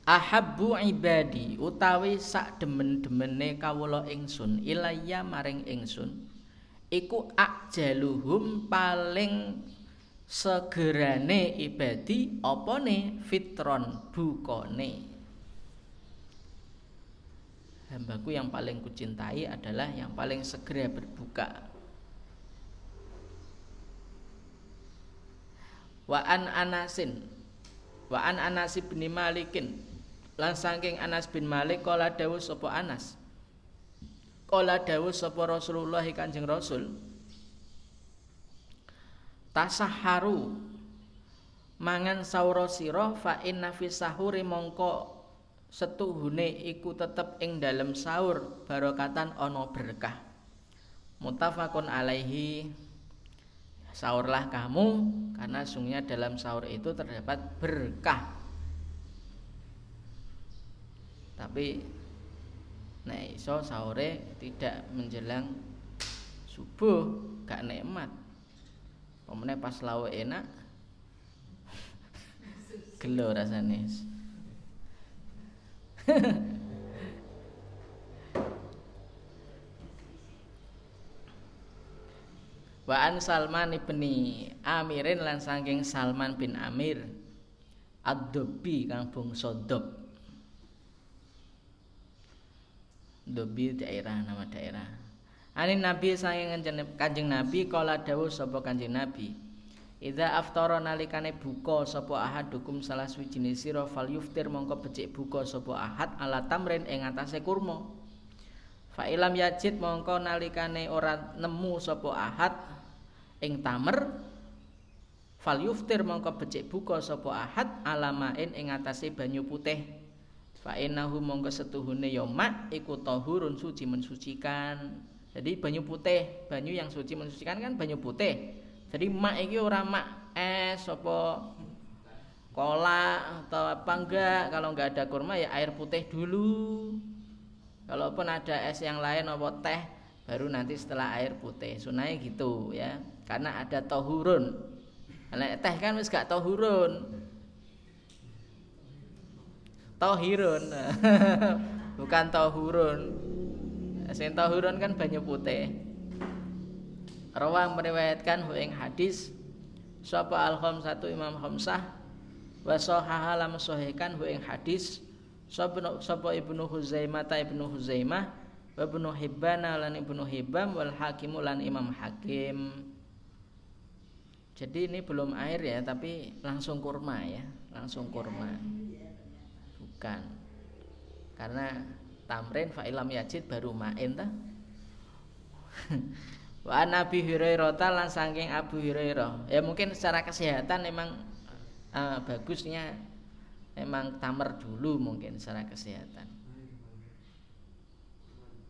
Ahabbu ibadi utawi sak demen-demene kawula ingsun ilayya maring ingsun iku akjaluhum paling segerane ibadi opone fitron bukone. Hambaku yang paling kucintai adalah yang paling segera berbuka. Wa an anasin wa an anas bin malikin. Lan Anas bin Malik kala dawuh sapa Anas? Kala dawuh sapa Rasulullah Kanjeng Rasul tasaharu. Mangan sahur sira fa inna fi sahuri mongko setuhune iku tetep ing dalem sahur barokatan ana berkah. Mutafakun alaihi. Sahurlah kamu karena sungguhnya dalam sahur itu terdapat berkah. Tapi nek iso sahure tidak menjelang subuh gak nikmat Pemene pas lawe enak gelo rasane. Wa an Salman ibni Amirin lan saking Salman bin Amir Ad-Dobbi kang bangsa Dob. Dobbi daerah nama daerah. Anin Nabi saking Kanjeng Nabi kala dawuh sapa Kanjeng Nabi. Idza aftara nalikane buka sapa ahad dukum salah suwijine sira fal yuftir mongko becik buka sapa ahad ala tamrin ing atase kurma. Fa ilam yajid mongko nalikane ora nemu sapa ahad ing tamer fal yuftir mongko becik buka sapa ahad alamain ing atase banyu putih. Fa innahu mongko setuhune ya mak iku tahurun suci mensucikan. Jadi banyu putih, banyu yang suci mensucikan kan banyu putih. Jadi mak iki ora mak es apa kola atau apa enggak. Kalau enggak ada kurma ya air putih dulu. Kalaupun ada es yang lain apa teh baru nanti setelah air putih. Sunai gitu ya. Karena ada tohurun. Karena teh kan wis gak tohurun. Tohirun. Bukan tohurun Sing tahurun kan banyu putih. Rawang meriwayatkan hu ing hadis sapa al satu Imam Khamsah wa sahaha lam sahihkan hadis sapa Ibnu Huzaimah ta Ibnu Huzaimah wa Ibnu Hibban lan Ibnu Hibam wal Hakim lan Imam Hakim. Jadi ini belum air ya, tapi langsung kurma ya, langsung kurma. Bukan. Karena tamrin fa ilam yajid baru main ta Wa Nabi Hurairah lan saking Abu Hurairah. Ya mungkin secara kesehatan memang uh, bagusnya memang tamer dulu mungkin secara kesehatan.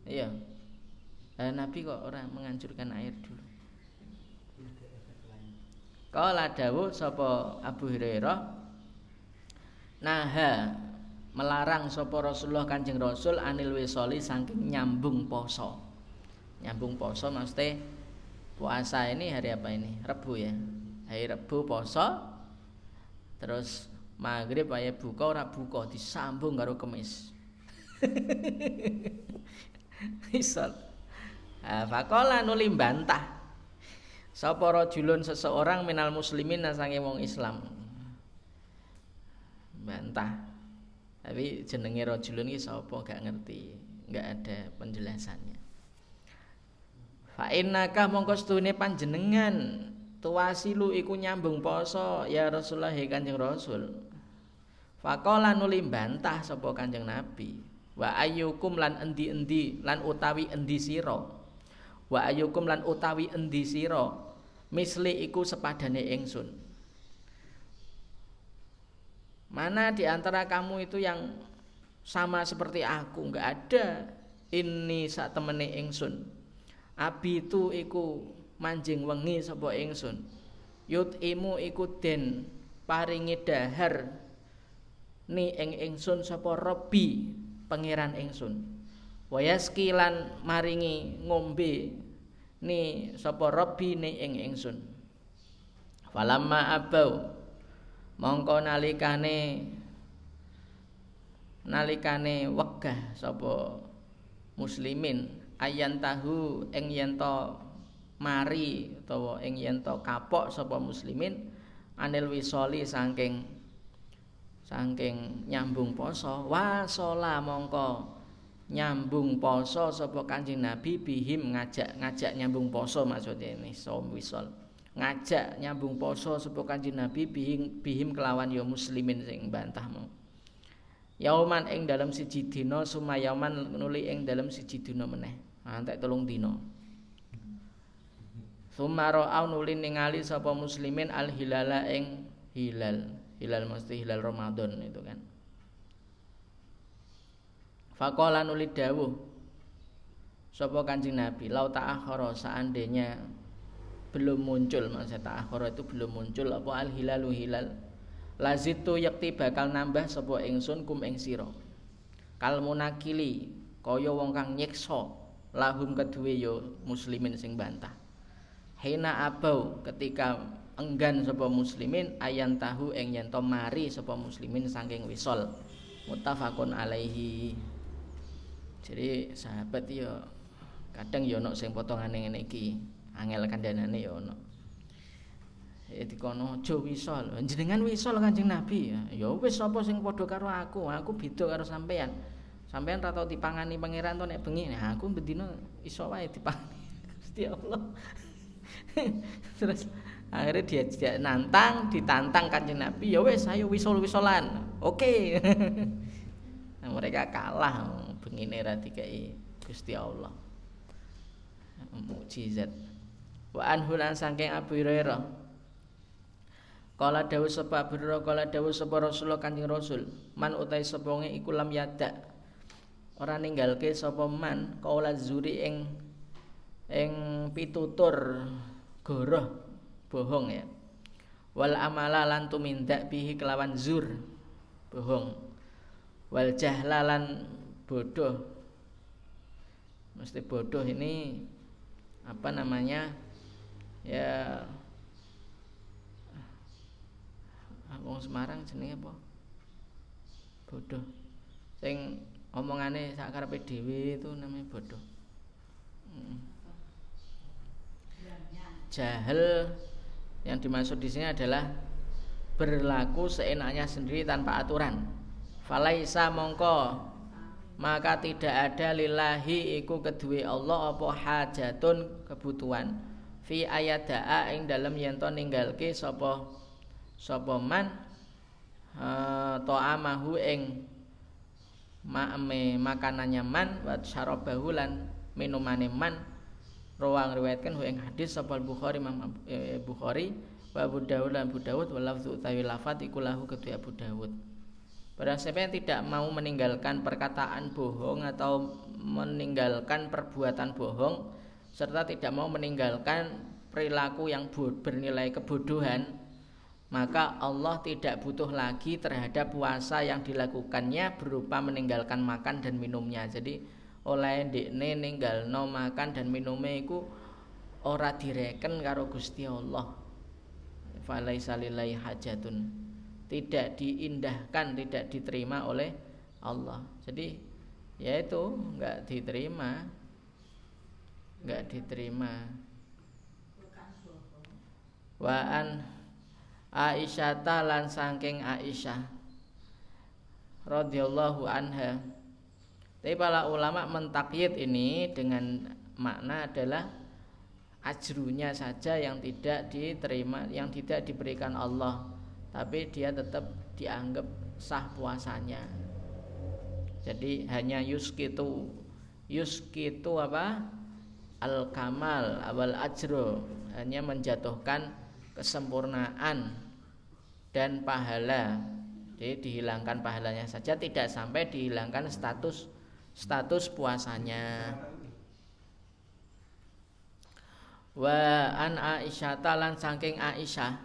Iya. Uh, Nabi kok orang menganjurkan air dulu. Kala dawuh sapa Abu Hurairah Naha melarang sapa Rasulullah Kanjeng Rasul anil wisoli saking nyambung poso. Nyambung poso maksudnya puasa ini hari apa ini? Rebu ya. Hari Rebu poso. Terus maghrib ayo buka ora buka disambung karo kemis. Isol. Fakola nuli bantah. Sapa rajulun seseorang minal muslimin nasange wong Islam. Bantah tapi jenenge rajulun iki sapa gak ngerti nggak ada penjelasannya. Fa innaka mongko stune panjenengan tuwasilu iku nyambung poso ya Rasulullah Kanjeng Rasul. Faqala nuli bantah sapa Kanjeng Nabi wa ayyukum lan endi-endi lan utawi endi sira. Wa ayyukum lan utawi endi sira misli iku sepadane ingsun Mana di antara kamu itu yang sama seperti aku? Enggak ada. Ini saat temene ingsun. Abi itu iku manjing wengi sapa ingsun. Yut imu iku den paringi dahar ni ing ingsun sapa Robi pangeran ingsun. Wayaski lan maringi ngombe ni sapa rabbi ni ing ingsun falamma abau mongko nalikane nalikane wegah sapa muslimin ayan tahu ing yen mari utawa ing yen kapok sapa muslimin anil wisoli saking saking nyambung poso. Wasola mongko nyambung poso sapa Kanjeng Nabi bihim ngajak-ngajak nyambung poso maksudnya ini som wisol ngajak nyambung poso sapa Kanjeng Nabi bihim, bihim kelawan ya muslimin sing bantahmu Yauman ing dalam siji dina sumayaman nuli ing dalam siji dina meneh. Antek telung dina. Sumaro au nuli ningali sapa muslimin al hilala ing hilal. Hilal mesti hilal Ramadan itu kan. Faqala nuli dawuh sapa Kanjeng Nabi, lau ta'akhara seandainya belum muncul maksud ta'akhara itu belum muncul apa al hilalu hilal. Lazitu yakti bakal nambah sapa ingsun kum ing sira. Kal munakili kaya wong kang nyiksa lahum kedue yo muslimin sing bantah. Hina abau ketika enggan sapa muslimin ayan tahu ing yen mari sapa muslimin saking wisol. Muttafaqun alaihi. Jadi sahabat yo kadang yo ono sing potongane ngene iki angel kandhanane yo ono. Ya dikono aja wisol. Jenengan wisol Kanjeng Nabi? Ya ya wis sapa sing padha karo aku? Aku beda karo sampean sampean ra tau dipangani pangeran to nek bengi. Nah aku bendina iso wae dipangani Gusti Allah. Terus akhirnya dia, dia nantang ditantang kanjeng Nabi ya wes ayo wisol wisolan oke. Okay. nah, mereka kalah begini ra dikai Gusti Allah. Mukjizat wa anhulan saking Abu Hurairah Kala dawuh sapa Abu kala dawuh sapa Rasulullah Kanjeng Rasul, man utai sapa iku lam yada. Ora ninggalke sapa man kaula zuri ing ing pitutur goroh bohong ya. Wal amala lan tumindak bihi kelawan zur bohong. Wal jahlalan bodoh. Mesti bodoh ini apa namanya? Ya. Wong Semarang jenenge apa? Bodoh. Sing omongane sak karepe dhewe itu namanya bodoh. Hmm. jahil yang dimaksud di sini adalah berlaku seenaknya sendiri tanpa aturan. Falaisa mongko maka tidak ada lillahi iku kedue Allah apa hajatun kebutuhan fi ayat da'a ing dalam yento ninggalke sapa sapa man uh, ta'amahu ing ma'ame makanannya man wa syarabahu lan minumane man. Rawang riwayatkan ing hadis sapa Bukhari Imam e, Bukhari wa Abu Dawud dan Abu wa lafzu utawi lafat iku lahu kedua Abu Dawud. Barang siapa yang tidak mau meninggalkan perkataan bohong atau meninggalkan perbuatan bohong serta tidak mau meninggalkan perilaku yang bernilai kebodohan maka Allah tidak butuh lagi terhadap puasa yang dilakukannya berupa meninggalkan makan dan minumnya. Jadi oleh ndekne ninggalno makan dan minumnya itu ora direken karo Gusti Allah. Hajatun. Tidak diindahkan, tidak diterima oleh Allah. Jadi ya itu enggak diterima. Enggak diterima. Waan Aisyah lan saking Aisyah radhiyallahu anha. Tapi para ulama mentakyid ini dengan makna adalah ajrunya saja yang tidak diterima, yang tidak diberikan Allah, tapi dia tetap dianggap sah puasanya. Jadi hanya yuskitu yuskitu apa? Al kamal awal ajro hanya menjatuhkan kesempurnaan dan pahala. Jadi dihilangkan pahalanya saja tidak sampai dihilangkan status status puasanya. Wa an Aisyah talan saking Aisyah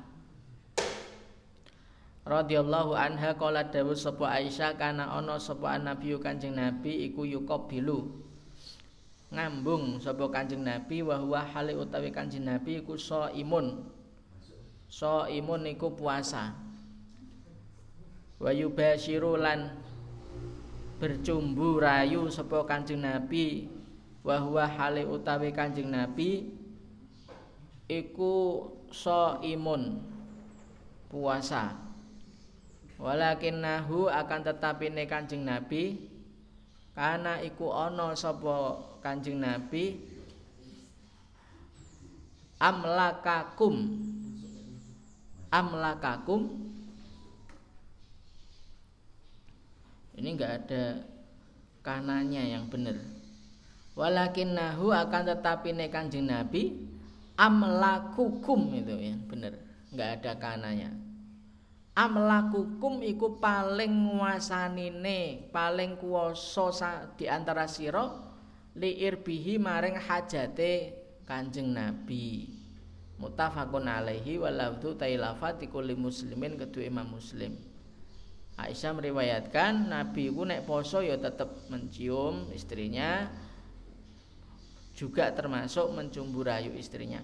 radhiyallahu anha kala dawuh sapa Aisyah kana ana sapa nabi Kanjeng Nabi iku yuqabilu ngambung sapa Kanjeng Nabi wa huwa hale utawi Kanjeng Nabi iku so imun iku puasa. Wa yubasyiru lan bercumbu rayu sapa Kanjeng Nabi wa huwa hale utawi Kanjeng Nabi iku so imun puasa. Walakin nahu akan tetapi ne Kanjeng Nabi karena iku ana sapa Kanjeng Nabi amlakakum. Amlakakum. Ini enggak ada kananya yang benar walakin nahu akan tetapi ne kanjeng nabi amlakukum. Itu yang benar enggak ada kananya amlakukum iku paling nguasanine paling kuwasa di antara liirbihi maring hajate kanjeng nabi. Mutafakun alaihi walafdu tailafat kulli muslimin kedua imam muslim. Aisyah meriwayatkan Nabi itu naik poso ya tetap mencium istrinya juga termasuk mencumbu rayu istrinya.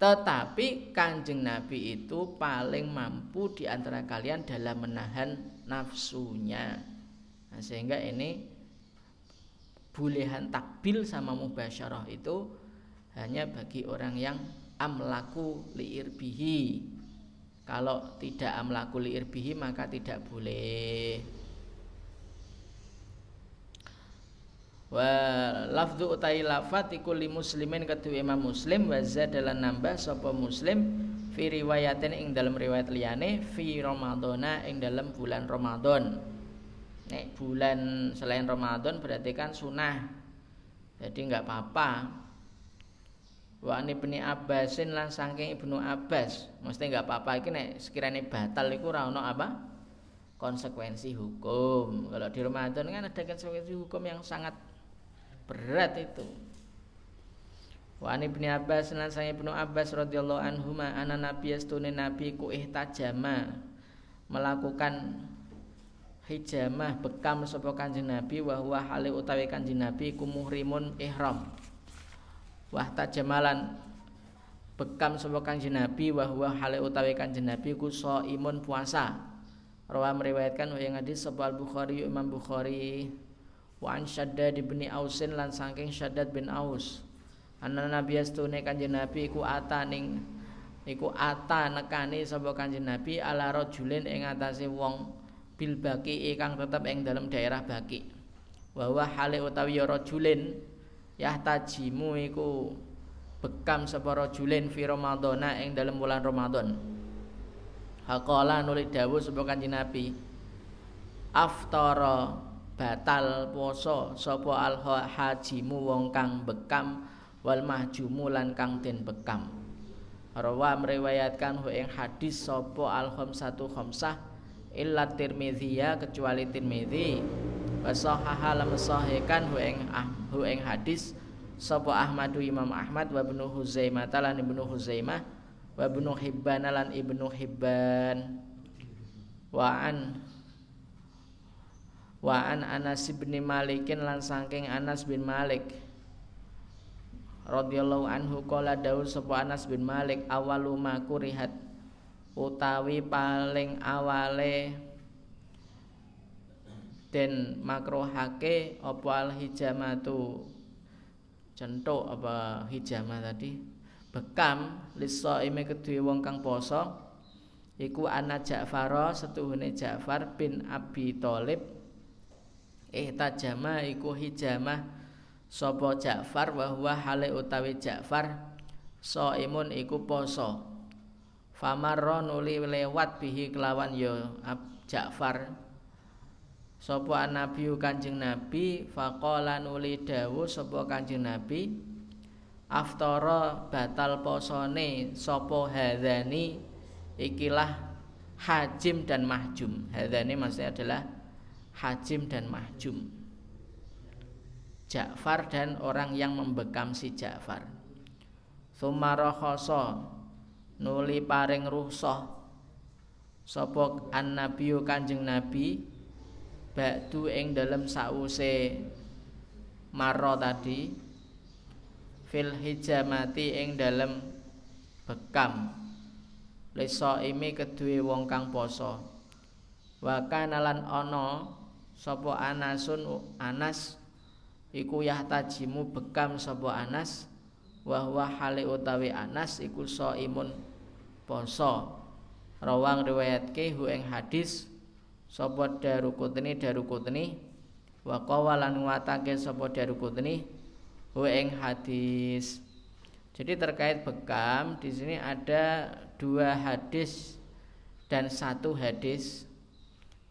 Tetapi kanjeng Nabi itu paling mampu di antara kalian dalam menahan nafsunya. Nah, sehingga ini bolehan takbil sama mubasyarah itu hanya bagi orang yang amlaku liirbihi. Kalau tidak amlaku liirbihi maka tidak boleh. Wa lafdu utai lafat iku li muslimin kedua imam muslim wa zadalan nambah sapa muslim fi riwayatin ing dalam riwayat liyane fi ramadhana ing dalam bulan ramadan nek bulan selain ramadan berarti kan sunah jadi nggak apa-apa. Wa ibni Abbasin lan saking Ibnu Abbas mesti nggak apa-apa. Iki nek sekiranya batal iku ora ono apa? Konsekuensi hukum. Kalau di Ramadan kan ada konsekuensi hukum yang sangat berat itu. Wa ibni Abbas lan saking Ibnu Abbas radhiyallahu anhu ma ana nabi astune nabi ku ihtajama. Melakukan hijamah bekam sapa kanjeng Nabi wa huwa hale utawi kanjeng Nabi ku muhrimun ihram. Wahta jamalan bekam sapa kanjeng Nabi wa huwa hale utawi kanjeng Nabi ku imun puasa. Rawa meriwayatkan wa yang hadis sapa Bukhari Imam Bukhari. Wa an Shaddad bin Ausin lan saking Shaddad bin Aus. Anna nabi astune kanjeng Nabi ku ata ning iku ata nekani sapa kanjeng Nabi ala rajulin ing atase wong bil baki kang tetep ing dalam daerah baki wa huwa hale utawi ya rajulin yahtajimu iku bekam sapa rajulin fi ramadhana ing dalam bulan Ramadan. Haqala nuli dawuh sapa Kanjeng Nabi aftara batal poso sapa al hajimu wong kang bekam wal mahjumu lan kang den bekam. Rawa meriwayatkan hu ing hadis sapa al khamsatu khamsah illa Tirmidzi kecuali Tirmidzi wa sahaha lam sahihkan hu ing ah, hu hadis sapa Ahmadu Imam Ahmad wa Ibnu Huzaimah lan Ibnu Huzaimah wa Ibnu Hibban lan Ibnu Hibban. Wa an wa an Anas bin Malikin lan saking Anas bin Malik. Radhiyallahu anhu qala daul sapa Anas bin Malik awalu ma kurihat utawi paling awale den makruhake apa al hijamatu? Centuk apa hijamah tadi? Bekam liso ime kedue wong kang poso iku ana Ja'far setuhune Ja'far bin Abi Thalib. Eh tajama iku hijamah sapa Ja'far wa huwa hale utawi Ja'far imun iku poso famarra nuli lewat bihi kelawan ya Ja'far Sapa nabi Kanjeng Nabi faqala nuli dawuh sapa Kanjeng Nabi aftara batal posone sapa hadzani ikilah hajim dan mahjum. Hadzani maksudnya adalah hajim dan mahjum. Ja'far dan orang yang membekam si Ja'far. Sumarohoso nuli paring ruhsah sapa an-nabiyu Kanjeng Nabi Ba'du ing dalam sause maro tadi fil hijamati ing dalem bekam. Lisa imi kedue wong kang poso wa kanalan ana sapa anasun anas iku yahtajimu bekam sapa anas wa huwa hale utawi anas iku imun poso rawang riwayatke hu ing hadis sapa darukutni darukutni wa qawalan watake sapa darukutni hu ing hadis. Jadi terkait bekam di sini ada dua hadis dan satu hadis.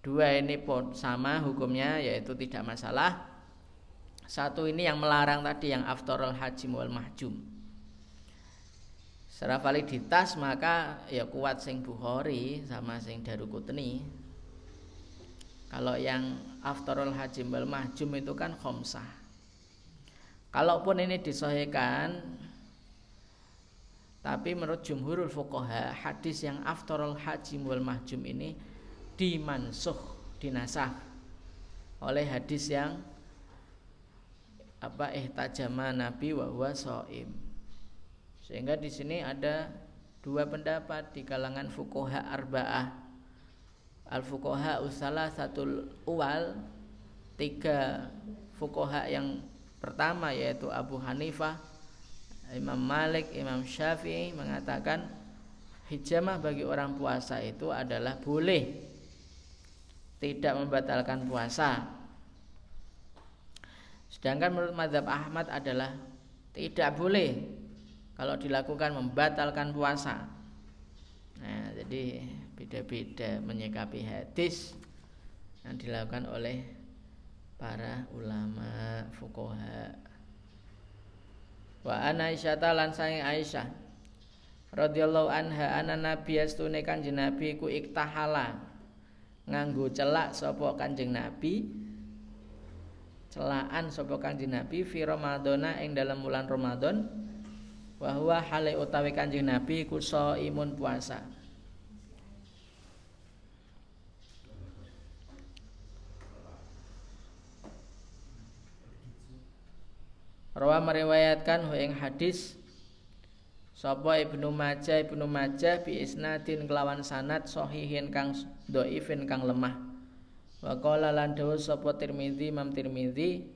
Dua ini sama hukumnya yaitu tidak masalah. Satu ini yang melarang tadi yang aftarul hajim wal mahjum. Secara validitas maka ya kuat sing Bukhari sama sing Darukutni. Kalau yang aftarul hajim wal mahjum itu kan khomsah Kalaupun ini disohikan tapi menurut jumhurul fuqaha hadis yang aftarul hajim wal mahjum ini dimansuh dinasah oleh hadis yang apa ihtajama nabi wa huwa shaim. Sehingga di sini ada dua pendapat di kalangan fuqaha arba'ah. Al fuqaha usalah satu uwal tiga fuqaha yang pertama yaitu Abu Hanifah Imam Malik, Imam Syafi'i mengatakan hijamah bagi orang puasa itu adalah boleh tidak membatalkan puasa. Sedangkan menurut madhab Ahmad adalah tidak boleh kalau dilakukan membatalkan puasa. Nah, jadi beda-beda menyikapi hadis yang dilakukan oleh para ulama fukoha wa ana Aisyah lan Aisyah radhiyallahu anha ana nabi astune kanjeng nabi ku iktahala nganggo celak sapa kanjeng nabi celaan sapa kanjeng nabi fi ramadhana ing dalam bulan Ramadan wa huwa hale utawi kanjeng nabi ku imun puasa Rawa meriwayatkan hu ing hadis sapa Ibnu Majah Ibnu Majah bi isnadin kelawan sanad sahihin kang dhaifin kang lemah. Wa qala lan dawuh sapa Tirmizi Imam Tirmizi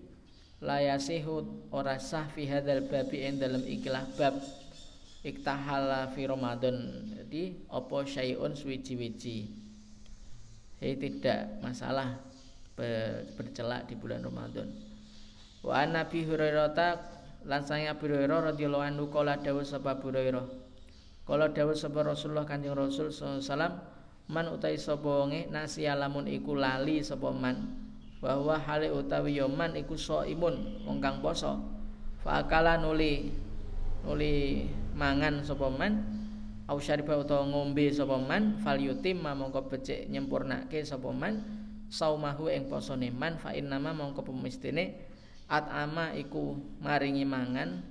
la yasihu ora sah fi hadzal babi ing dalem ikilah bab iktahala fi Ramadan. Jadi apa syai'un suwiji-wiji. Jadi tidak masalah bercelak di bulan Ramadan. Wa Nabi Hurairah lan sang Abu Hurairah radhiyallahu anhu kala dawuh sapa Hurairah. Kala dawuh sapa Rasulullah Kanjeng Rasul sallallahu man utai sapa wonge nasi alamun iku lali sapa man bahwa hale utawi yo man iku imun wong kang poso. Fa akala nuli nuli mangan sapa man au syariba utawa ngombe sapa man fal yutim mongko becik nyempurnake sapa man saumahu ing posone man fa innama mongko pemestine at'ama iku maringi mangan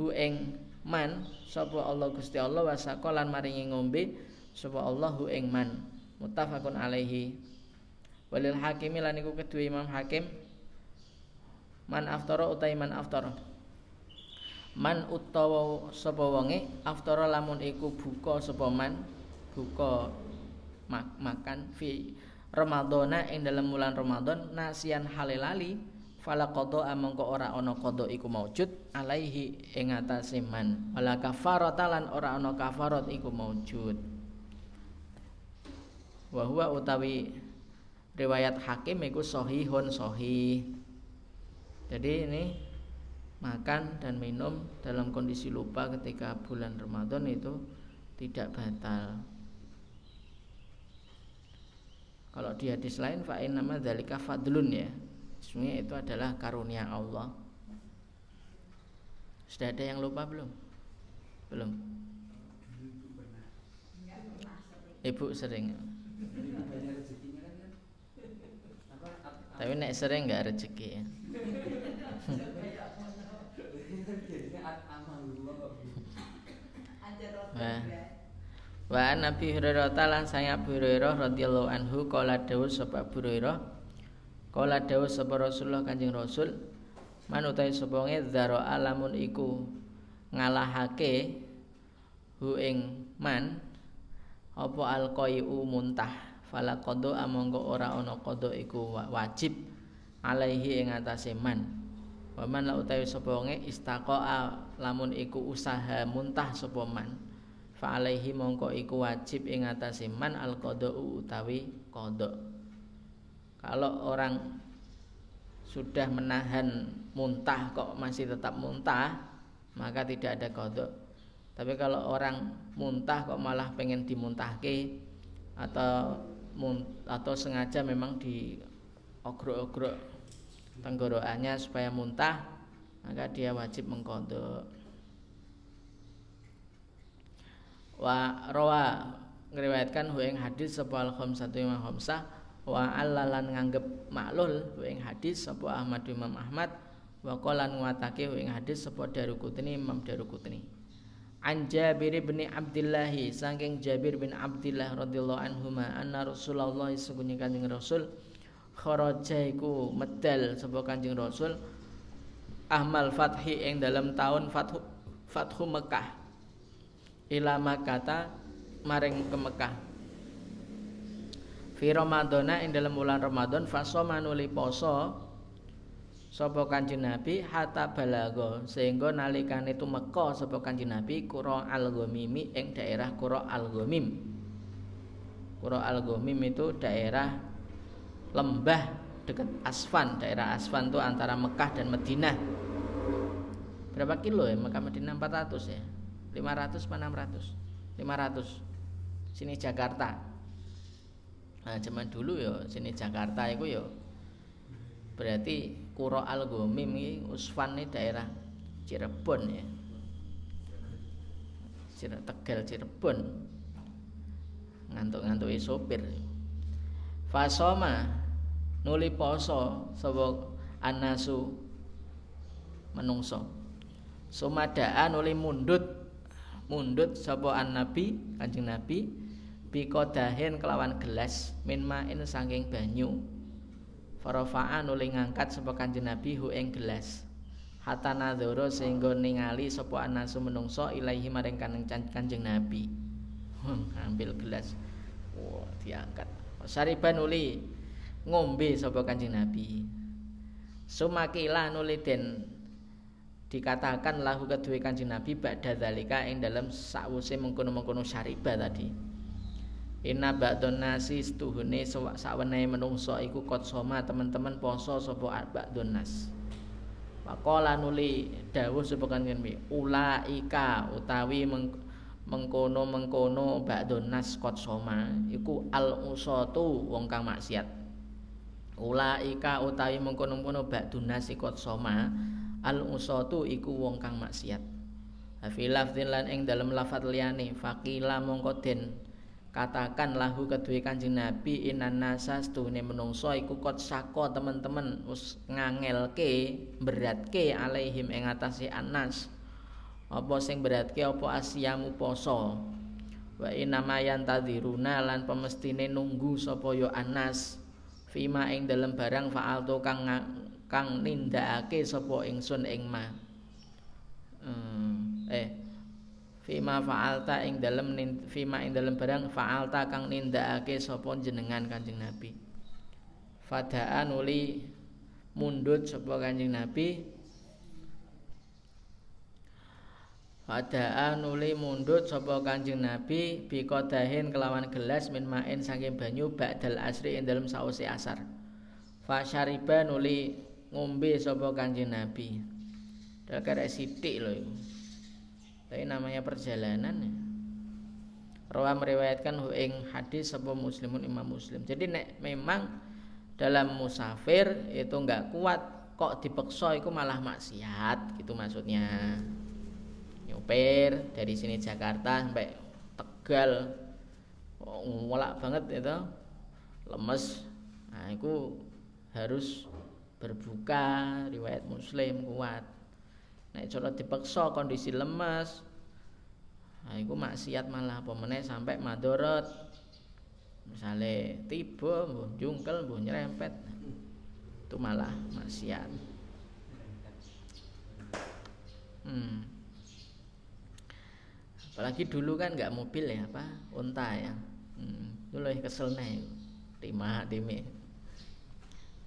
hu ing man sapa Allah Gusti Allah wasaka lan maringi ngombe sapa Allah hu ing man. Muttafaqun alaihi walil hakimi lan iku Imam Hakim. Man aftara utai man aftara. Man utawa sapa wonge aftara lamun iku buka sapa man buka mak makan fi Ramadana ing dalam bulan Ramadan nasian halilali fala qada amangka ora ana qada iku maujud alaihi ing atase man. Wala kafarata lan ora ana kafarat iku maujud. Wa huwa utawi riwayat hakim iku sahihun sahih jadi ini makan dan minum dalam kondisi lupa ketika bulan Ramadan itu tidak batal kalau di hadis lain fa'in nama dalika fadlun ya Sebenarnya itu adalah karunia Allah. Sudah ada yang lupa belum? Belum. Ibu sering. Tapi nek sering nggak rezeki ya. Wah. Wa Nabi Hurairah taala saya Abu Hurairah radhiyallahu anhu qala dawuh sapa Abu Hurairah Kala dawuh sapa Rasulullah Kanjeng Rasul man utahe sapa zaro alamun iku ngalahake hu ing man apa alqaiu muntah fala qada amangka ora ana qada iku wajib alaihi ing atase man. Waman la utawi sapa wonge lamun iku usaha muntah sapa man. Fa alaihi mongko iku wajib ing atase man al utawi qada kalau orang sudah menahan muntah kok masih tetap muntah maka tidak ada kodok tapi kalau orang muntah kok malah pengen dimuntahke atau atau sengaja memang di ogrok-ogrok tenggorokannya supaya muntah maka dia wajib mengkodok. Wa rawa ngriwayatkan hu hadis sapa al khamsatu imam khamsah wa allalan nganggep maklul hu hadis sapa Ahmad Imam Ahmad wa qala nguatake ing hadis sapa Darukutni Imam Darukutni An Jabir bin Abdullah saking Jabir bin Abdullah radhiyallahu anhu ma anna Rasulullah sungguhnya Kanjeng Rasul kharaja iku medal sapa Kanjeng Rasul ahmal fathi ing dalam tahun fathu fathu Mekah. Ila Makkah maring ke Mekah. Fi Ramadana ing dalam bulan Ramadan fasoma nuli poso sapa Kanjeng Nabi hatta balago sehingga nalikane tumeka sapa Kanjeng Nabi Qura Al-Ghamimi ing daerah Qura Al-Ghamim. Qura Al-Ghamim itu daerah lembah dekat Asfan, daerah Asfan itu antara Mekah dan Madinah. Berapa kilo ya Mekah Madinah 400 ya? 500 apa 600? 500. Sini Jakarta. Nah, zaman dulu ya sini Jakarta itu ya berarti Kuro Al Gomim ini Usfan ini daerah Cirebon ya. Tegal Cirebon. Ngantuk-ngantuk sopir. Fasoma nuli poso sapa anasu menungso. Sumadaan nuli mundut mundut sapa an nabi kanjeng nabi bikodahin kelawan gelas min main saking banyu Farafa'a nuli ngangkat sapa Kanjeng Nabi hu ing gelas. Hatta nadzara sehingga ningali sapa anasu menungso ilahi maring Kanjeng Nabi. Ambil gelas. Wah, diangkat. Sariban nuli ngombe sapa Kanjeng Nabi. Sumakila nuli den dikatakan lahu kedue Kanjeng Nabi ba'da zalika ing dalam sakwuse mengkono-mengkono syariba tadi. Inna ba'dun nasi setuhune sawenehe menungso iku kot soma teman-teman poso sapa ba'dun nas. Pakola nuli dawuh sapa kanjen ulaika utawi mengkono mengkono ba'dun nas kot soma iku al usatu wong kang maksiat. Ulaika utawi mengkono-mengkono ba'dun nas soma al usatu iku wong kang maksiat. Fi lafdzin lan ing dalem lafat liyane faqila mongko den katakan lahu kedue kanjeng Nabi inan nasa stune menungso iku kot sako teman-teman. Us ngangelke beratke alaihim ing atase anas. Apa sing beratke apa asyamu poso? Wa inama yantadiruna lan pemestine nunggu sapa yo anas. Fima ing dalem barang faalto kang kang nindakake sapa ingsun ing ma. Hmm, eh fima fa'alta ing dalem fima ing dalem barang fa'alta kang nindakake sapa jenengan Kanjeng Nabi fadaan uli mundut sapa Kanjeng Nabi Fadaan uli mundut sapa Kanjeng Nabi biqadahin kelawan gelas min main saking banyu ba'dal asri ing dalem sause asar. Fasyariban uli ngombe sapa Kanjeng Nabi. Dakar sithik lho iku tapi namanya perjalanan ya. Rawa meriwayatkan ing hadis sebuah muslimun imam muslim. Jadi nek memang dalam musafir itu nggak kuat kok dipeksa itu malah maksiat gitu maksudnya. Nyupir dari sini Jakarta sampai Tegal ngolak banget itu lemes. Nah, itu harus berbuka riwayat muslim kuat nek cara dipaksa kondisi lemes nah iku maksiat malah apa sampai madorot. Misalnya tiba mbuh jungkel mbuh nyerempet itu malah maksiat. Hmm. apalagi dulu kan nggak mobil ya apa unta ya. Hmm, dulu ya kesel nih timah timi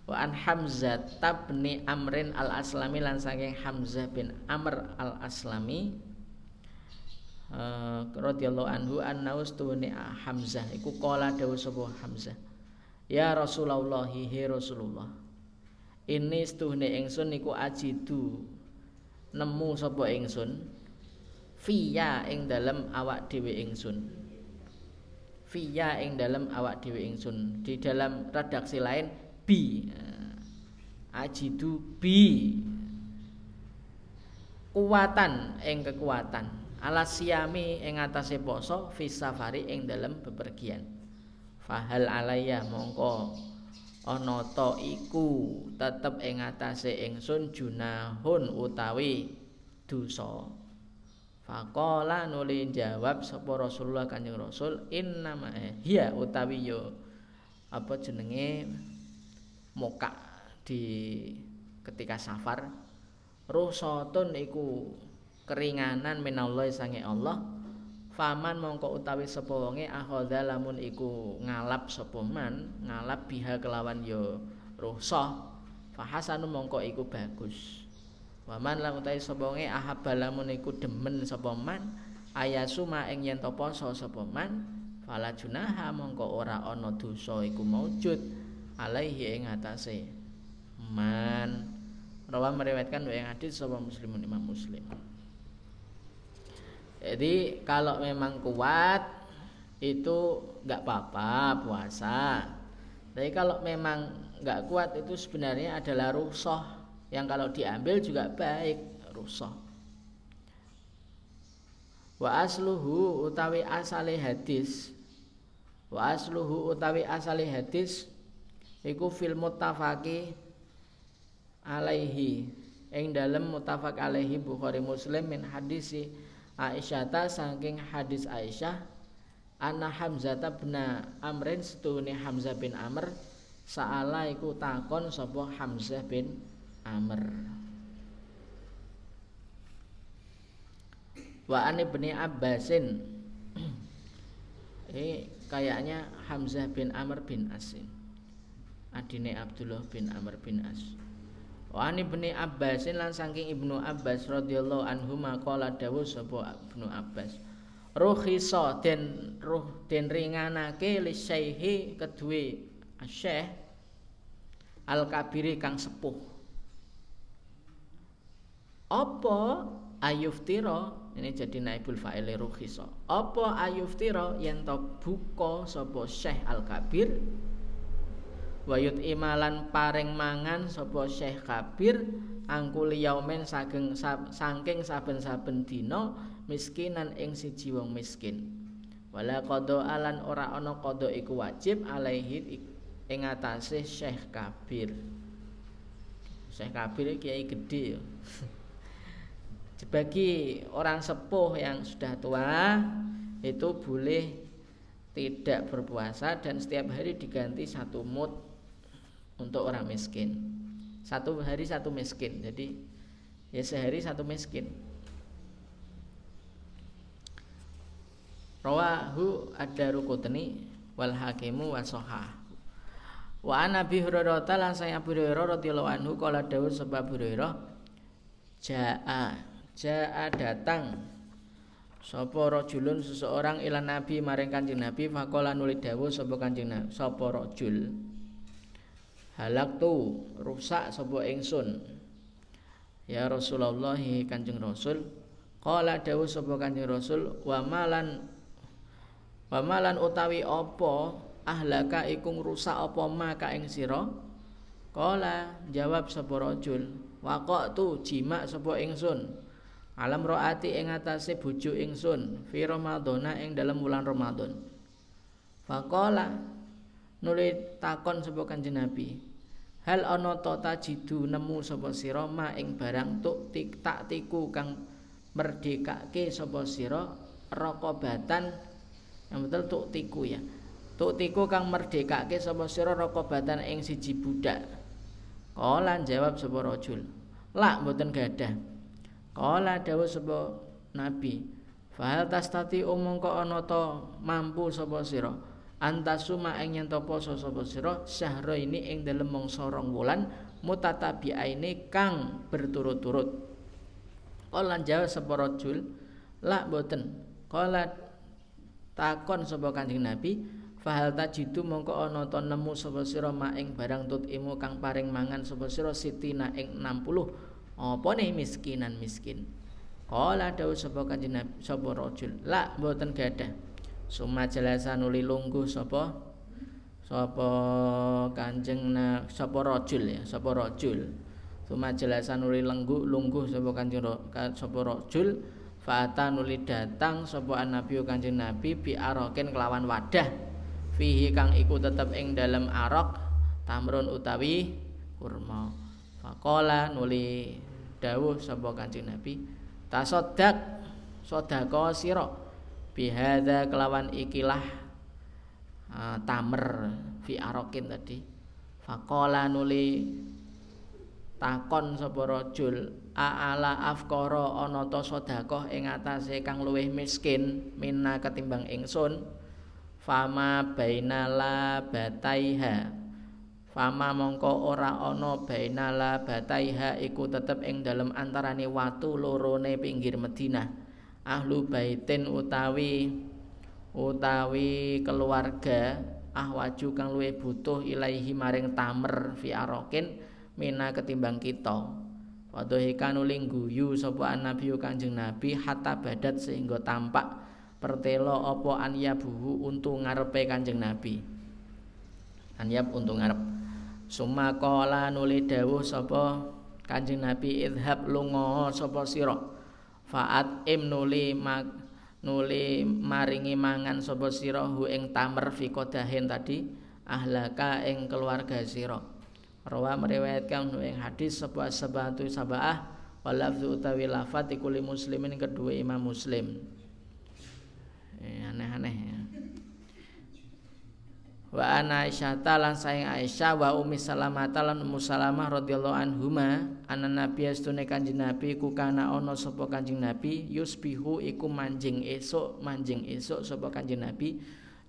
wa an Hamzah tabni Amrin al Aslami lan saking Hamzah bin Amr al Aslami uh, radhiyallahu anhu annaus tuwani Hamzah. Iku kala dawuh sapa Hamzah. Ya Rasulullah hi Rasulullah. Ini setuhne ingsun niku ajidu. Nemu sapa ingsun? Fiya ing dalem awak dhewe ingsun. Fiya ing dalem awak dhewe ingsun. Di dalam redaksi lain bi ajidu bi kuwatan ing kekuatan. Alas siami ing atase poso fi safari ing dalem bepergian. Fahal alaya mongko ana ta iku tetep ing atase ingsun junahun utawi dosa. Faqala nuli jawab sapa Rasulullah Kanjeng Rasul innama hiya utawi yo apa jenenge moka di ketika safar rusatun iku keringanan minallahi sange Allah. Faman mongko utawi sapa wonge akhadha lamun iku ngalap sapa man ngalap biha kelawan yo rusa fahasanu mongko iku bagus. Waman lan utawi sapa wonge ahabba iku demen sapa man ayasuma ing yen poso sapa man fala mongko ora ana dosa iku maujud alaihi ing atase. Man. Rawa meriwayatkan wa yang hadis sapa muslimun imam muslim. Jadi kalau memang kuat itu nggak apa-apa puasa. Tapi kalau memang nggak kuat itu sebenarnya adalah rusoh yang kalau diambil juga baik rusoh wa asluhu utawi asale hadis. Wa asluhu utawi asale hadis iku fil muttafaqi alaihi. Ing dalem muttafaq alaihi Bukhari Muslim min hadisi Aisyah ta saking hadis Aisyah anna Hamzah bin Amrin setune Hamzah bin Amr saala iku takon sapa Hamzah bin Amr. Wa an ibni Abbasin. Eh kayaknya Hamzah bin Amr bin Asin adine Abdullah bin Amr bin As. Wa ani ibni Abbas lan saking Ibnu Abbas radhiyallahu anhu maqala dawuh sapa Ibnu Abbas. Rukhisa den ruh den ringanake li syaihi kedue Syekh Al Kabiri kang sepuh. Apa ayuftira? Ini jadi naibul fa'il rukhisa apa ayuftira yen to buka sapa Syekh Al Kabir wayut imalan paring mangan sapa Syekh Kabir angkul yaumen saking saking saben-saben dina miskinan ing siji wong miskin. Wala qada alan ora ana qada iku wajib alaihi ing atase Syekh Kabir. Syekh Kabir kiai gede ya bagi orang sepuh yang sudah tua itu boleh tidak berpuasa dan setiap hari diganti satu mut untuk orang miskin. Satu hari satu miskin. Jadi ya sehari satu miskin. Rawahu ad-darukutni wal hakimu wa sahah wa an abi hurairah lan saya Abu Hurairah radhiyallahu anhu kala dawuh sebab Hurairah jaa jaa datang sapa rajulun seseorang ila nabi maring kanjeng nabi faqala nuli dawuh sapa kanjeng nabi sapa rajul halak tu rusak sapa ingsun? Ya Rasulullah Kanjeng Rasul. Qala dawuh sapa Kanjeng Rasul wa malan wa malan utawi apa ahlaka iku rusak apa ma ka ing sira? Qala jawab sapa rajul waqatu jima sapa ingsun. Alam roati ing atase bojo ingsun fi ramadhana ing dalam bulan Ramadan faqala nuli takon sapa kanjeng Nabi hal ana ta tajidu nemu sapa sira ma ing barang tuk tik tak tiku kang merdekake sapa sira raqabatan? Yang betul tuk tiku ya. Tuk tiku kang merdekake sapa sira raqabatan ing siji budak. Kala jawab sapa rajul la mboten gadah. Kala dawuh sapa nabi Fahal tastati umangka ana ta mampu sapa sira antasuma ing yen poso sapa sira syahra ini ing dalem mangsa rong wulan mutatabiaine kang berturut-turut. Kala jawab sapa rajul la boten Kala takon sapa Kanjeng Nabi Fahal tajidu mongko ana ta nemu sapa sira ing barang tutimu kang paring mangan sapa sira sitina ing 60 apa nih miskinan miskin? Kala dawu sapa kanjeng Nabi sapa rajul la mboten gadah Suma jelasan nuli lungguh sapa? Sapa kanjeng na sapa rajul ya sapa rajul. Suma jelasan nuli lenggu lungguh sapa kanjeng sapa rajul. Fata nuli datang sapa nabi kanjeng Nabi bi aroken kelawan wadah. Fihi kang iku tetep ing dalem arok tamrun utawi kurma. Fakola nuli dawuh sapa kanjeng Nabi tasodak sodako siro bihada kelawan ikilah uh, tamer fi arokin tadi fakola nuli takon sapa rajul aala afkara ana ta sedekah ing atase kang luwih miskin minna ketimbang ingsun fama bainala bataiha Fama mongko ora ana bainala bataiha iku tetep ing dalem antarane watu lorone pinggir Madinah. Ahlu baitin utawi utawi keluarga ahwaju kang luwih butuh ilaihi maring tamer fi arokin mina ketimbang kita. Waduhi kanuling guyu sapa nabi kanjeng nabi hatta badat sehingga tampak pertelo apa anyabuhu untung ngarepe kanjeng nabi. Anyab untung ngarep. Summa qala nuli dawuh sapa Kanjeng Nabi idhab lunga sapa sira. Fa'at im nuli mak nuli maringi mangan sapa sira hu ing tamer fi kodahin tadi ahlaka ing keluarga sira. Rawa meriwayatkan ing hadis sapa sabatu sabaah walafzu utawi lafat ikuli muslimin kedua imam muslim. Eh, aneh-aneh ya wa ana Aisyah lan saing Aisyah wa Ummi Salamah lan Ummu Salamah radhiyallahu anhuma ana nabi astune kanjeng nabi ku kana ana sapa kanjeng nabi yusbihu iku manjing esuk manjing esuk sapa kanjeng nabi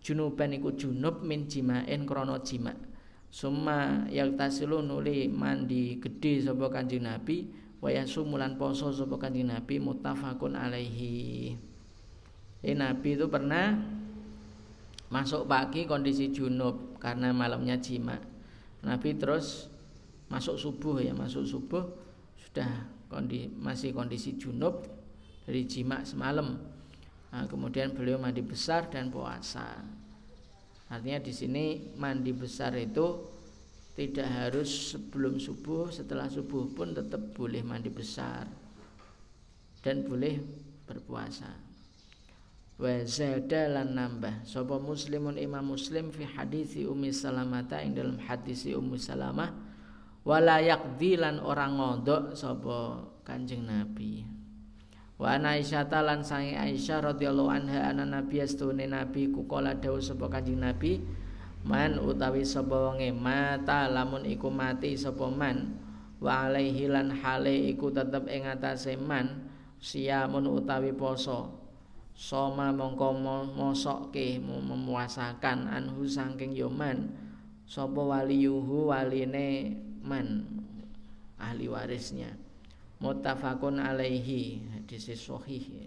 junuban iku junub min jimaen krana jima summa tasilu nuli mandi gedhe sapa kanjeng nabi wa yasumulan poso sapa kanjeng nabi muttafaqun alaihi. Eh, Nabi itu pernah masuk pagi kondisi junub karena malamnya jima. Nabi terus masuk subuh ya masuk subuh sudah kondi, masih kondisi junub dari jima semalam. Nah, kemudian beliau mandi besar dan puasa. Artinya di sini mandi besar itu tidak harus sebelum subuh setelah subuh pun tetap boleh mandi besar dan boleh berpuasa wa zada lan nambah. Sapa muslimun imam muslim fi hadisi ummi salamata ing dalam hadisi ummu salamah wala yaqdi lan orang ngodok sapa kanjeng nabi. Wa aisyah lan sange aisyah radhiyallahu anha ana nabi astune nabi kukola dawuh sapa kanjeng nabi man utawi sapa wonge mata lamun iku mati sapa man wa alaihi lan hale iku tetep ing atase man siamun utawi poso soma mongko mosokke memuasakan anhu saking yoman. Sapa waliyuhu waline man ahli warisnya. Muttafaqun alaihi hadis sahih.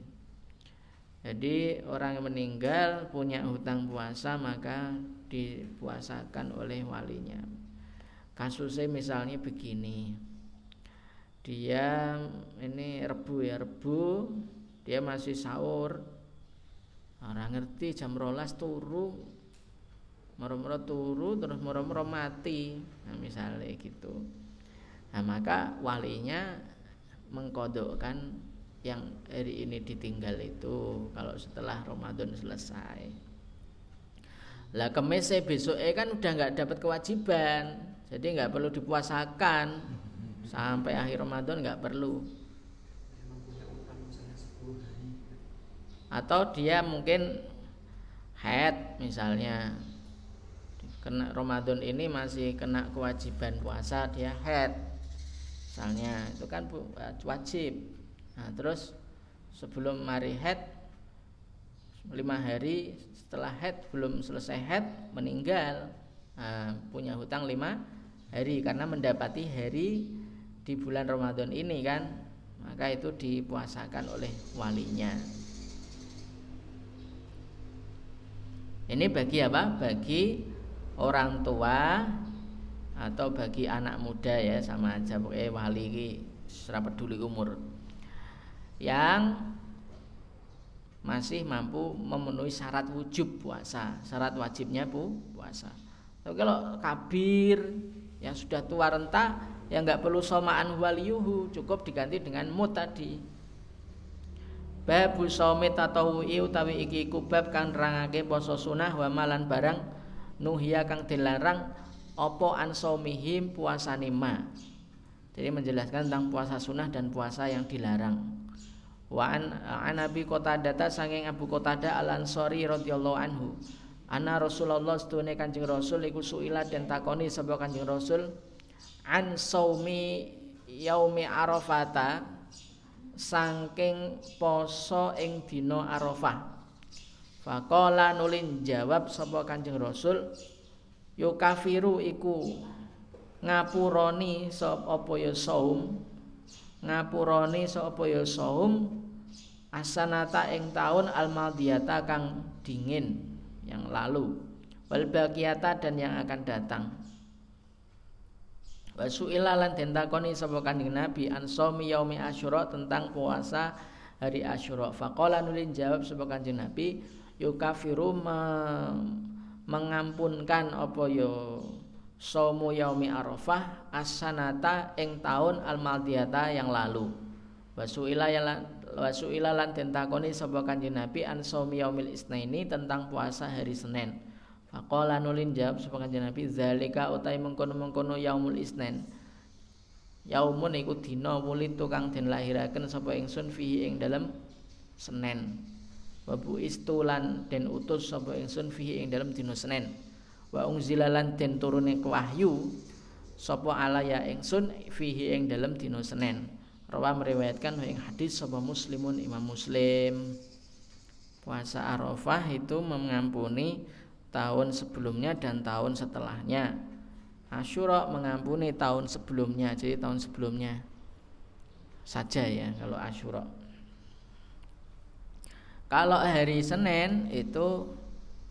Jadi orang yang meninggal punya hutang puasa maka dipuasakan oleh walinya. Kasusnya misalnya begini. Dia ini rebu ya rebu. Dia masih sahur orang ngerti jam rolas turu. Moro-moro turu terus moro-moro mati. Nah misalnya gitu. Nah maka walinya mengkodokkan yang hari ini ditinggal itu kalau setelah Ramadan selesai. Lah kemis besoknya kan udah nggak dapat kewajiban jadi nggak perlu dipuasakan. Sampai akhir Ramadan nggak perlu atau dia mungkin head misalnya. Kena Ramadan ini masih kena kewajiban puasa dia head. Misalnya itu kan wajib. Nah terus sebelum mari head lima hari setelah head belum selesai head meninggal. Nah, punya hutang lima hari karena mendapati hari di bulan Ramadan ini kan maka itu dipuasakan oleh walinya ini bagi apa? Bagi orang tua atau bagi anak muda ya sama aja. Pokoknya wali ini peduli umur. Yang masih mampu memenuhi syarat wujub puasa syarat wajibnya bu puasa. Tapi kalau kabir yang sudah tua renta yang nggak perlu somaan waliyuhu cukup diganti dengan mut tadi babu somit atau utawi iki iku bab kang nerangake poso sunah wa malan barang nuhia kang dilarang opo ansomihim puasa ma jadi menjelaskan tentang puasa sunnah dan puasa yang dilarang Wa an, an Abi Qatadah sanging Abu Qatadah Al Ansori radhiyallahu anhu. Ana Rasulullah sedune Kanjeng Rasul iku suila den takoni sapa Kanjeng Rasul an saumi yaumi Arafata saking poso ing dina Arafah. Faqala nulin jawab sapa Kanjeng Rasul yukafiru iku ngapuroni sapa apa ya saum ngapuroni sapa ya saum asanata ing taun almadiyata kang dingin yang lalu wal dan yang akan datang su'ila lan den takoni sapa kanjeng Nabi an shaumi yaumi asyura tentang puasa hari asyura faqala nulin jawab sapa kanjeng Nabi yukafiru me mengampunkan apa yo somu yaumi arafah asanata ing taun almadiyata yang lalu wa su'ila wa su'ila lan den takoni sapa Kanjeng Nabi an shaumi yaumil isnaini tentang puasa hari Senin. Faqala nulin jawab sapa Kanjeng Nabi zalika utai mengkono-mengkono yaumul isnain. Yaumun iku dina wuli tukang den lahiraken sapa ingsun fihi ing dalem Senin. Wa istulan den utus sapa ingsun fihi ing dalem dina Senin. Wa ungzilalan den turune wahyu sapa alaya ingsun fihi ing dalem dina Senin. Rawa meriwayatkan yang hadis sapa muslimun imam muslim Puasa Arafah itu mengampuni tahun sebelumnya dan tahun setelahnya Asyura mengampuni tahun sebelumnya Jadi tahun sebelumnya saja ya kalau Asyura Kalau hari Senin itu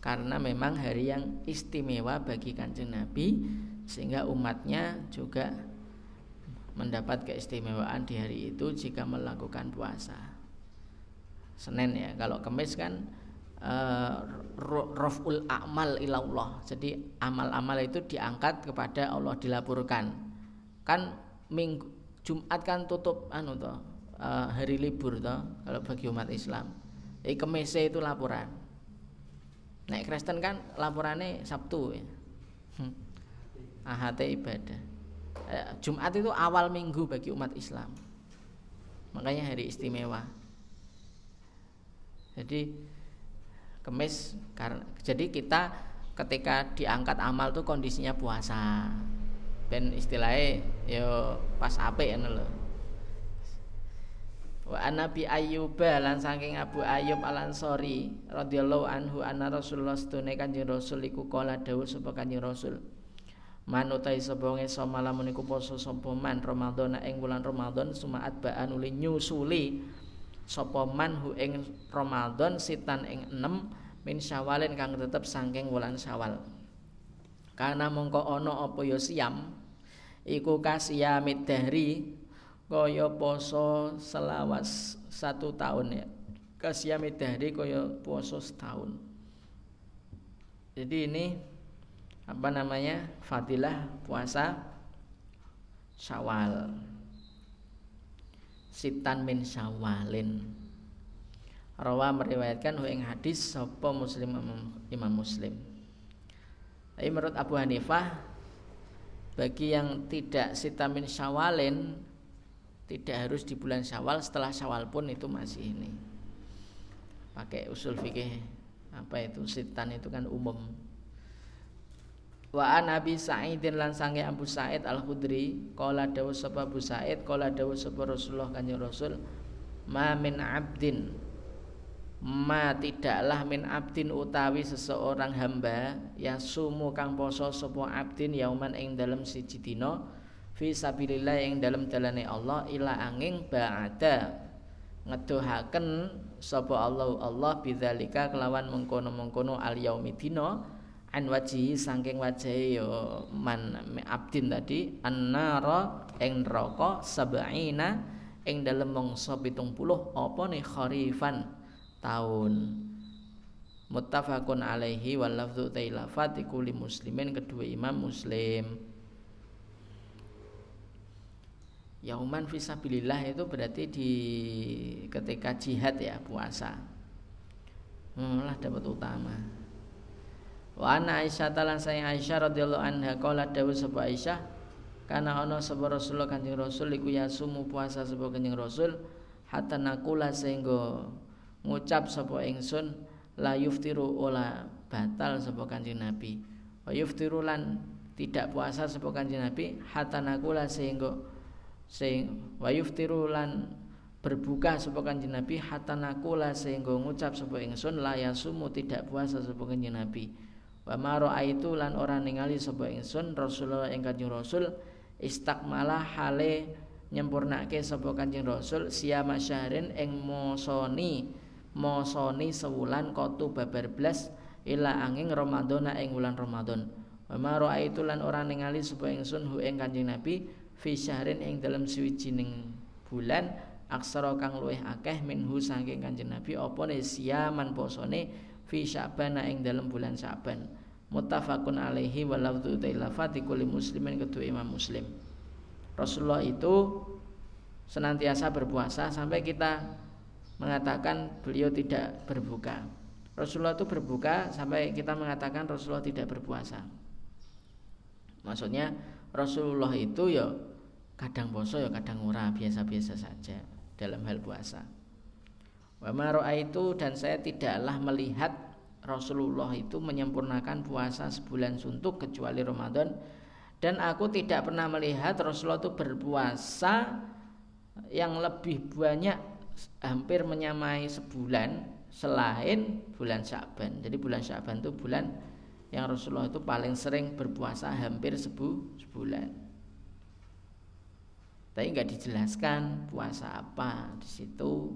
karena memang hari yang istimewa bagi kanjeng Nabi Sehingga umatnya juga mendapat keistimewaan di hari itu jika melakukan puasa. Senin ya, kalau Kamis kan uh, roful amal ilallah. Jadi amal-amal itu diangkat kepada Allah dilaporkan. Kan minggu Jumat kan tutup anu toh, uh, hari libur toh kalau bagi umat Islam. Jadi Kamis itu laporan. Naik Kristen kan laporannya Sabtu ya. Hmm. AHT ibadah. Eh, Jumat itu awal minggu bagi umat Islam makanya hari istimewa jadi kemis karena jadi kita ketika diangkat amal tuh kondisinya puasa. Ben istilahnya yo pas ape ya lho. Wa Nabi Ayyub lan saking Abu Ayyub Al Ansori radhiyallahu anhu anna Rasulullah sedune Kanjeng Rasul iku kala dawuh sapa Kanjeng Rasul Man utai sebonge malam iku poso sapa man Ramadan ing Ramadan sumaat baan uli nyusuli sapa man hu ing Ramadan sitan ing 6 min Syawalin kang tetep saking wulan Syawal. Karena mongko ana apa ya siam iku kasiyamid dahri kaya poso selawas satu tahun ya. Kasiyamid dahri kaya poso setahun. Jadi ini apa namanya fadilah puasa Syawal sitan min syawalin Rawa meriwayatkan ing hadis sapa Muslim Imam Muslim. Tapi menurut Abu Hanifah bagi yang tidak sitan min syawalin tidak harus di bulan Syawal setelah Syawal pun itu masih ini. Pakai usul fikih apa itu sitan itu kan umum Wa an Abi Sa'idin lan sange Abu Sa'id Al-Khudri qala dawu sapa Abu Sa'id qala dawu sapa Rasulullah Kanjeng Rasul ma min abdin. Ma tidaklah min abdin utawi seseorang hamba ya sumu kang poso sapa abdin yauman ing dalem siji dina fi sabilillah ing dalem dalane Allah ila angin ba'ada ngeduhaken sapa Allah Allah bidzalika kelawan mengkono-mengkono al yaumidina an wajihi saking wajahe ya man abdin tadi annara ing neraka sab'ina ing dalem mangsa 70 apa nih kharifan? Tahun. Muttafaqun alaihi wal lafdhu tailafat li muslimin kedua imam muslim. Yauman fisabilillah itu berarti di ketika jihad ya puasa. Malah dapat utama Wa anna Aisyah talan saya Aisyah radhiyallahu anha qala dawuh sapa Aisyah karena ana sapa Rasulullah Kanjeng Rasul iku yasumu puasa sapa Kanjeng Rasul hatta nakula sehingga ngucap sapa ingsun la yuftiru ola batal sapa kanjeng Nabi. Wa yuftiru lan tidak puasa sapa kanjeng Nabi hatta nakula sehingga sing wa yuftiru lan berbuka sapa kanjeng Nabi hatta nakula sehingga ngucap sapa ingsun la yasumu tidak puasa sapa kanjeng Nabi wa maro aitu lan ora ningali sapa ingsun Rasulullah ing kanjeng Rasul istakmala hale nyempurnake sapa kanjeng Rasul siama syahrin ing mosoni mosoni sewulan kotu babar blas ila angin Ramadana ing wulan Ramadan. Wa ma raaitu lan ora ningali sapa ingsun hu ing Kanjeng Nabi fi syahrin ing dalem suwijining bulan aksara kang luwih akeh minhu saking Kanjeng Nabi apa ne siaman posone fi Sya'ban ing dalem bulan Sya'ban muttafaqun alaihi wa lafdhu tailafati kulli muslimin kedua Imam Muslim Rasulullah itu senantiasa berpuasa sampai kita mengatakan beliau tidak berbuka. Rasulullah itu berbuka sampai kita mengatakan Rasulullah tidak berpuasa. Maksudnya Rasulullah itu ya kadang poso ya kadang ora biasa-biasa saja dalam hal puasa. Wa itu dan saya tidaklah melihat Rasulullah itu menyempurnakan puasa sebulan suntuk kecuali Ramadan dan aku tidak pernah melihat Rasulullah itu berpuasa yang lebih banyak hampir menyamai sebulan selain bulan Sya'ban. Jadi bulan Sya'ban itu bulan yang Rasulullah itu paling sering berpuasa hampir sebu, sebulan. Tapi nggak dijelaskan puasa apa di situ.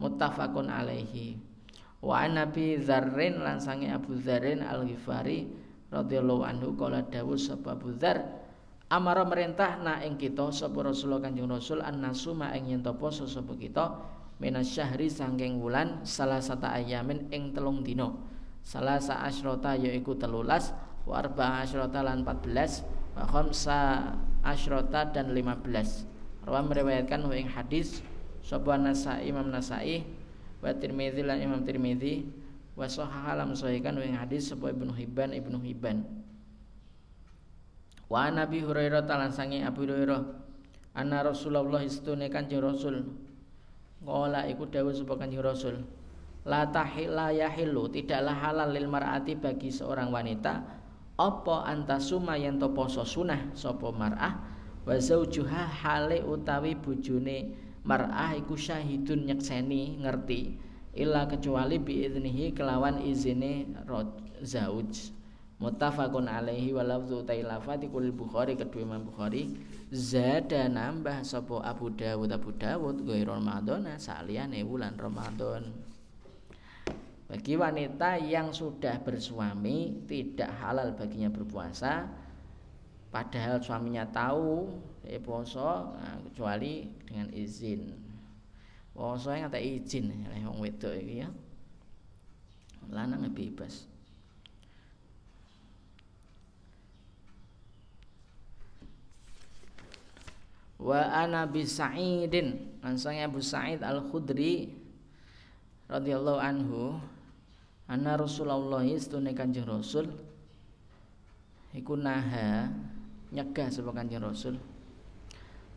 Muttafaqun alaihi. Wa Nabi Dzarrin lansange Abu Dzarrin Al-Ghifari radhiyallahu anhu qala dawuh sapa Abu Dzar amara merintah na ing kita sapa Rasulullah Kanjeng Rasul annasuma ing yen poso sapa kita minas syahri sangking wulan salah satu ayamin ing telung dino salah sa asyrota yaiku telulas wa arba asyrota lan 14 wa khamsa asyrota dan 15 Rawa meriwayatkan ing hadis sapa Nasai Imam Nasai wa Tirmidzi lan Imam Tirmidzi wa sahaha lam sahihkan ing hadis sapa Ibnu Hibban Ibnu Hibban. Wa Nabi Hurairah talan sangi Abu Hurairah anna Rasulullah istune Kanjeng Rasul. Qala iku dawuh sapa Kanjeng Rasul La tahilla yahillu tidaklah halal lil mar'ati bagi seorang wanita apa antasuma yen to poso sunah sapa mar'ah? Wa zaujuha hale utawi bojone mar'ah iku syahidun nyekseni ngerti? Illa kecuali biiznihi kelawan izine zauj. Muttafaqun alaihi wa lafzu tailafati kul Bukhari kedua Imam Bukhari. Zada nambah sapa Abu Dawud Abu Dawud gue Ramadan saliyane bulan Ramadan bagi wanita yang sudah bersuami tidak halal baginya berpuasa padahal suaminya tahu dia poso nah, kecuali dengan izin. Poso yang ada izin oleh wong wedok iki ya. Lanang bebas. Wa ana bi Sa'idin langsung Abu Sa'id Al Khudri radhiyallahu anhu anna Rasulullah istune Kanjeng Rasul. Iku naha nyegah sapa Kanjeng Rasul.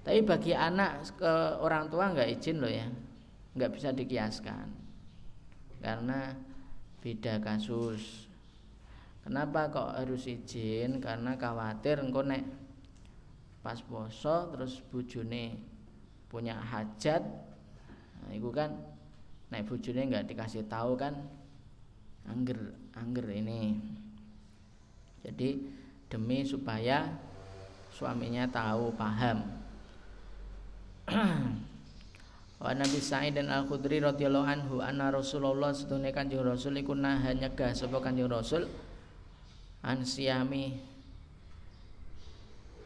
Tapi bagi anak ke orang tua nggak izin loh ya. Nggak bisa dikiaskan. Karena beda kasus. Kenapa kok harus izin? Karena khawatir engkau nek pas poso terus bujune punya hajat nah, itu kan naik bujurnya nggak dikasih tahu kan angger angger ini. Jadi demi supaya suaminya tahu paham. Wa Nabi Sa'id dan Al-Khudri radhiyallahu anhu anna Rasulullah sedune Kanjeng Rasul iku naha nyegah sapa Kanjeng Rasul? An siami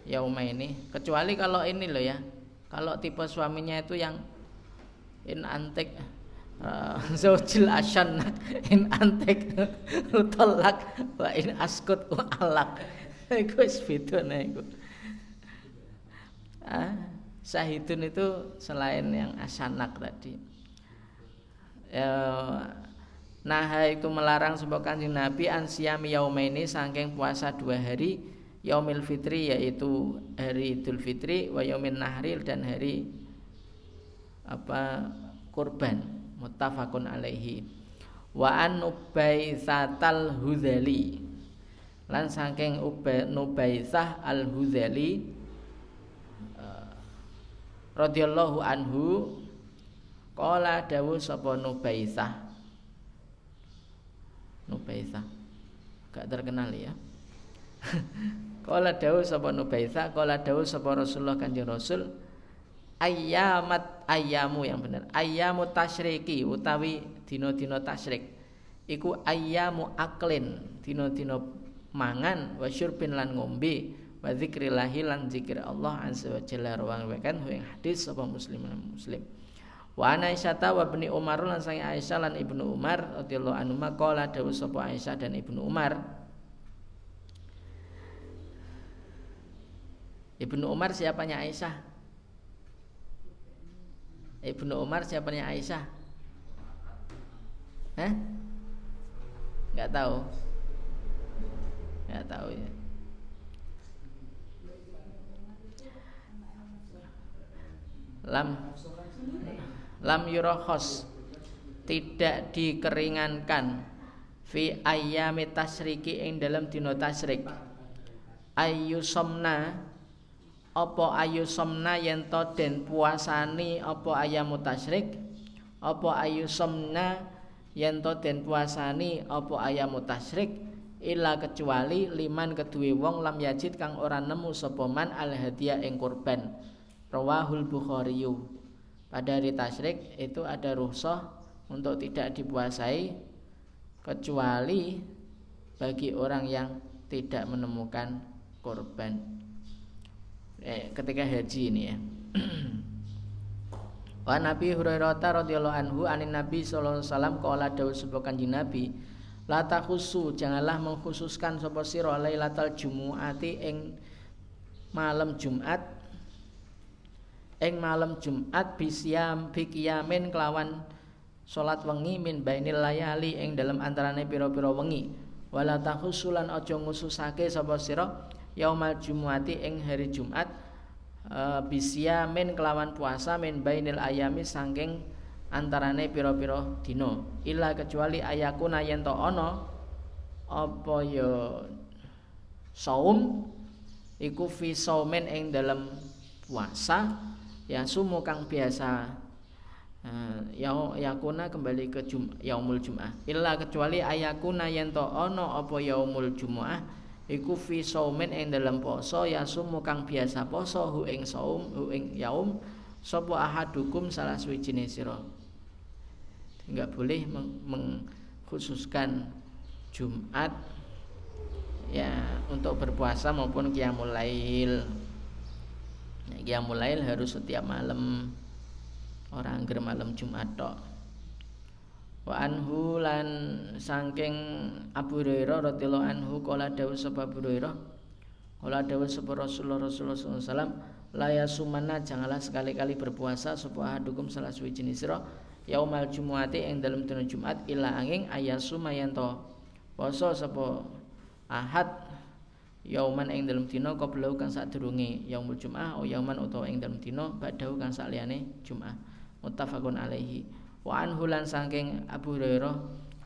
yauma ini. Kecuali kalau ini loh ya. Kalau tipe suaminya itu yang in antik zaujil asyan in antik utolak wa in askut wa alak. Iku wis beda iku. Ah Syahidun itu selain yang asanak tadi. Ya, Nah itu melarang sebuah kanjeng Nabi Ansiyami yaumaini saking puasa dua hari Yaumil Fitri yaitu hari Idul Fitri Wa Yaumil Nahril dan hari apa kurban muttafaqun alaihi. Wa an nubaitsatal hudali lan saking nubaitsah al hudali radhiyallahu anhu qala dawuh sapa Nubaisah Nubaisah gak terkenal ya. Qala dawuh sapa Nubaisah qala dawuh sapa Rasulullah Kanjeng Rasul ayyamat ayyamu yang benar. Ayyamu tasyriki utawi dina-dina tasyrik. Iku ayyamu aklin dina-dina mangan wa syurbin lan ngombe wa zikrillahi lan zikir Allah azza wa jalla. Rawang wekan ing hadis sapa muslim lan muslim. Wa Aisyah wa bani Umar lan sang Aisyah lan Ibnu Umar radhiyallahu anhu maqala dawuh sapa Aisyah dan Ibnu Umar. Ibnu Umar siapanya Aisyah Ibnu Umar siapanya Aisyah? Hah? Enggak tahu. Enggak tahu ya. Lam. Lam yurohos tidak dikeringankan. Fi ayami tasriki ing dalam dino tasrik. Ayu somna apa ayu somna yen to den puasani? Apa ayamu tasrik apa ayu somna yen to den puasani? Apa ayamu tasrik illa kecuali liman kedue wong lam yajid kang ora nemu sapa man al hadiah ing kurban. Rawahul Bukhari. Pada hari tasyrik itu ada ruhsah untuk tidak dipuasai kecuali bagi orang yang tidak menemukan korban. Eh, ketika haji ini ya. Wa Nabi Hurairah radhiyallahu anhu anin Nabi sallallahu alaihi wasallam qala dawuh sebuah kanjeng Nabi La takhusu janganlah mengkhususkan sapa sira lailatal jumuati ing malam Jumat ing malam Jumat bisyam bikiyamin kelawan salat wengi min bainil layali ing dalam antarane pira-pira wengi wala tahusulan aja ngususake sapa sira yaumal jumuati ing hari Jumat e, bisyamin kelawan puasa min bainil ayami saking antarane pira-pira dina. Illa kecuali ayakuna yen to ana apa ya saum iku fi saumen ing dalam puasa ya sumu kang biasa uh, ya yakuna kembali ke jum, yaumul jum'ah illa kecuali ayakuna yen to ana apa yaumul jum'ah iku fi saumin ing dalam poso ya sumu kang biasa poso hu ing saum hu ing yaum sapa ahadukum salah suwijine sira. Enggak boleh mengkhususkan Jumat ya untuk berpuasa maupun qiyamul lail. Ya mulai harus setiap malam. Orang ger malam Jumat tok. Wa anhu lan saking Abu Hurairah radhiyallahu anhu kala dawuh sapa Abu Hurairah kala dawuh sapa Rasulullah Rasulullah sallallahu la yasumana janganlah sekali-kali berpuasa sapa hadukum salah suwi jenis sira yaumal jumuati ing dalam dina Jumat ila angin ayasuma yen to. Poso sapa ahad yauman ing dalam dina qabla kang sadurunge yaumul jum'ah o yauman utawa ing dalam dina badhahu kang sakliyane jum'ah. Muttafaqun alaihi wa anhu lan saking Abu Hurairah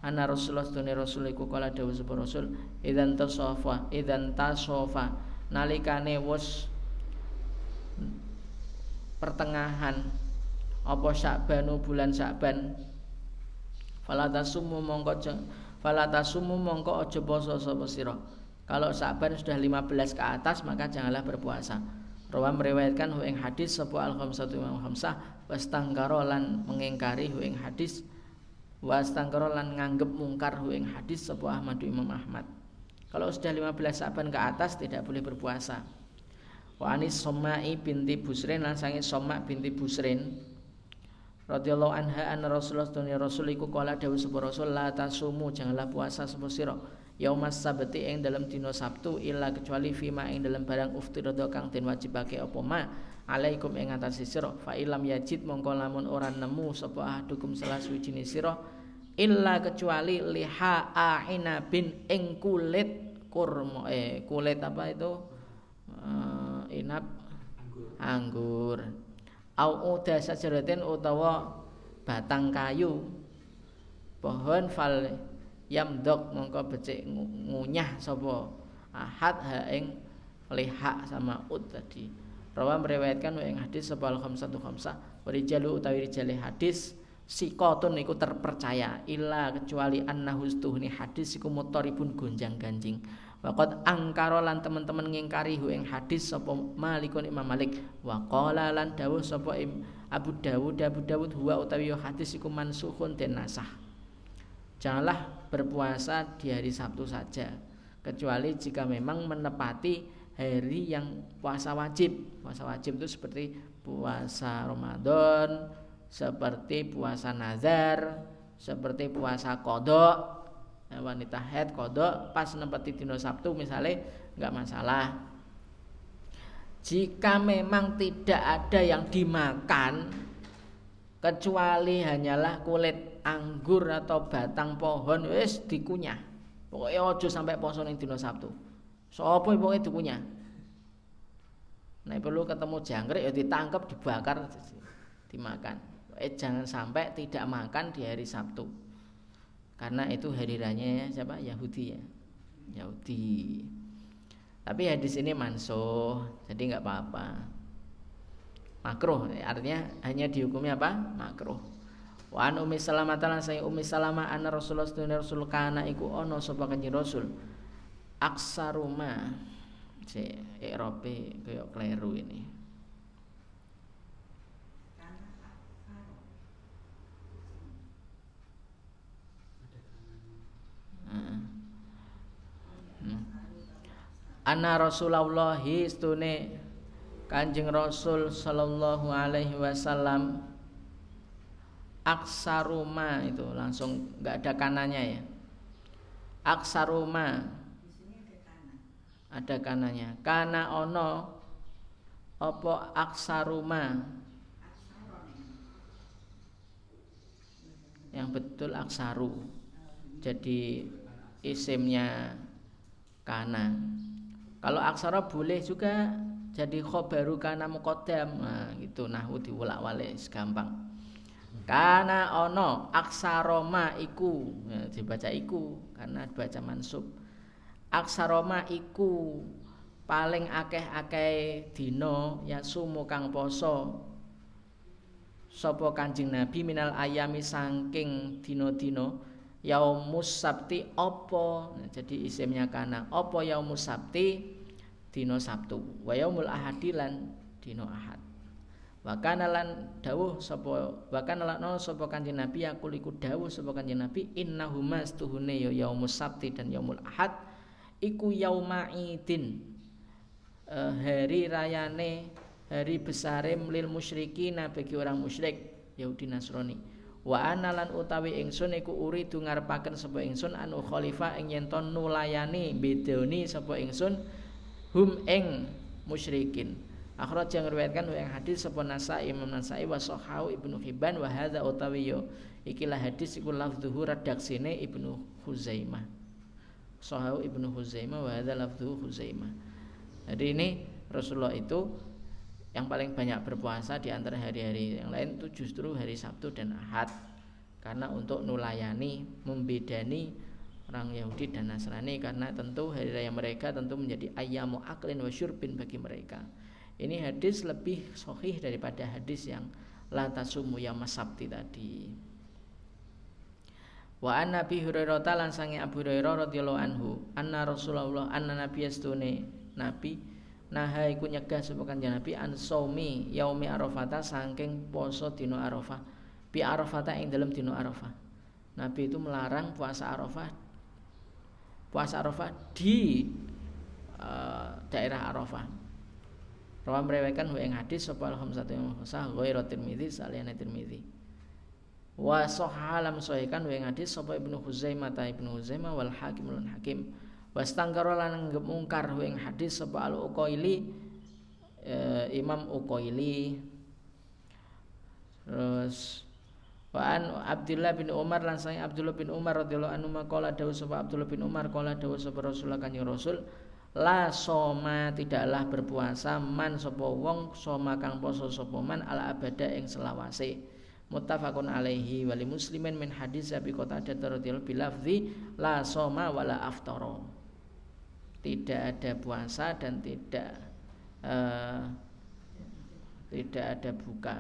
anna Rasulullah sedune Rasul iku kala dawuh sapa Rasul idzan tasafa idzan tasafa. Nalikane wis pertengahan apa Syakbanu bulan Syakban. Fala tasumu mongko fala tasumu mongko aja poso sapa sira. Kalau Sa'ban sudah 15 ke atas maka janganlah berpuasa. Rawa meriwayatkan hu hadis sapa al khamsatu imam wastangkara lan mengingkari hu ing hadis. Wastangkara lan nganggep mungkar hu ing hadis sapa Ahmad Imam Ahmad. Kalau sudah 15 Sa'ban ke atas tidak boleh berpuasa. Wa Somai binti Busrin lan sange Soma binti Busrin. Radhiyallahu anha anna Rasulullah dunia Rasul iku kala dawuh sapa Rasul la tasumu janganlah puasa sapa sira yaumas sabti ing dalam dina Sabtu illa kecuali fima ing dalam barang uftirada kang den wajibake apa ma alaikum ing atase sira. Fa ilam yajid mongko lamun ora nemu sapa ahadukum salah suwijine sira illa kecuali liha aina bin ing kulit kurma eh kulit apa itu? Uh, inap? Anggur, anggur au uda sajaratin utawa batang kayu. Pohon fal yamdok mongko becik ngunyah sapa ahad ha ing liha sama ud tadi rawa meriwayatkan wa ing hadis sapa al khamsatu khamsah. Wa rijalu utawi rijale hadis sikotun iku terpercaya illa kecuali annahu stuhni hadis iku motoripun gonjang ganjing. Waqad angkara lan teman-teman ngingkari hu ing hadis sapa Malikun Imam Malik. Wa qala lan dawuh sapa Abu Dawud Abu Dawud huwa utawi hadis iku mansukhun den nasah. Janganlah berpuasa di hari Sabtu saja kecuali jika memang menepati hari yang puasa wajib. Puasa wajib itu seperti puasa Ramadan, seperti puasa nazar, seperti puasa kodok. Nah, wanita head kodok pas nempati dino Sabtu misalnya nggak masalah. Jika memang tidak ada yang dimakan kecuali hanyalah kulit anggur atau batang pohon wis dikunyah. Pokoknya ojo sampai poso ning dino Sabtu sopo pokoknya dikunyah nah perlu ketemu jangkrik ya ditangkap dibakar dimakan. Eh jangan sampai tidak makan di hari Sabtu. Karena itu hari raya siapa? Yahudi ya. Yahudi. Tapi hadis ini mansuh jadi nggak apa-apa. Makruh artinya hanya dihukumi apa? Makruh. Wa an ummi salamah taala saya ummi salamah anna rasulullah sallallahu rasul kana iku ono sapa kanjeng rasul aksaruma si Erope kayak kleru ini. Anna Rasulullah istune Kanjeng Rasul sallallahu alaihi wasallam. Aksaruma itu langsung nggak ada kanannya ya. Aksaruma ada kanannya. Kana ono opo aksaruma? Yang betul aksaru. Jadi isimnya kana. Kalau aksara boleh juga jadi khobaru kana muqaddam. Nah gitu. Nahwu diwolak-walik gampang karena ono aksaroma iku. Ya, dibaca iku karena dibaca mansub aksaroma iku paling akeh-akeh dino ya sumu kang poso. Sapa Kanjeng Nabi minal ayami saking dino-dino yaumus sabti opo nah, jadi isimnya kana opo yaumus sabti? Dino sabtu. Wa yaumul ahadi lan dino ahad. Wa kana lan dawuh sapa wa kana lan sapa kanjeng nabi aku liku dawuh sapa kanjeng nabi innahuma stuhune ya yaumus sabti dan yaumul ahad iku yauma idin uh, hari rayane hari besare lil musyrikin bagi orang musyrik Yahudi Nasrani. Wa ana lan utawi ingsun iku uridu ngarepaken sapa ingsun anu khalifah ing yen nulayani bedoni sapa ingsun hum ing musyrikin. Akhraj yang riwayatkan yang hadis sapa Nasai Imam Nasai wa Sahau Ibnu Hibban wa hadza utawi yo. Ikilah hadis iku lafdhuhu redaksine Ibnu Huzaimah Sahau Ibnu Huzaimah wa hadza lafdhuhu Huzaimah jadi ini Rasulullah itu yang paling banyak berpuasa di antara hari-hari yang lain itu justru hari Sabtu dan Ahad. Karena untuk nulayani membedani orang Yahudi dan Nasrani karena tentu hari raya mereka tentu menjadi ayamu aklin wa syurbin bagi mereka. Ini hadis lebih sohih daripada hadis yang la tasumu ya sabti tadi Wa an Nabi Hurairah lan sange Abu Hurairah radhiyallahu anhu, anna Rasulullah anna Nabi astune Nabi nah iku nyegah sapa kanjeng Nabi an saumi yaumi Arafah saking poso dina Arafah. Bi Arafah ing dalem dina Arafah. Nabi itu melarang puasa Arafah puasa Arafah di uh, daerah Arafah. Rawa merewekan wa ing hadis sapa al-khamsatu yang sah ghairu Tirmizi saliyane Tirmizi. Wa sahalam sahihkan wa hadis sapa Ibnu Huzaimah ta Ibnu Huzaimah wal Hakim lan Hakim. Wa stangkara lan ngemungkar wa hadis sapa al-Uqaili eh, Imam Uqaili terus Wa an Abdullah bin Umar lan Abdullah bin Umar radhiyallahu anhu maqala dawuh sapa Abdullah bin Umar qala dawuh sapa Rasulullah kanjeng Rasul la soma tidaklah berpuasa man sapa wong soma kang poso sapa man ala abada ing selawase muttafaqun alaihi wali muslimin min hadis Abi Qatadah radhiyallahu bilafzi la soma wala aftara. Tidak ada puasa dan tidak uh, tidak ada buka.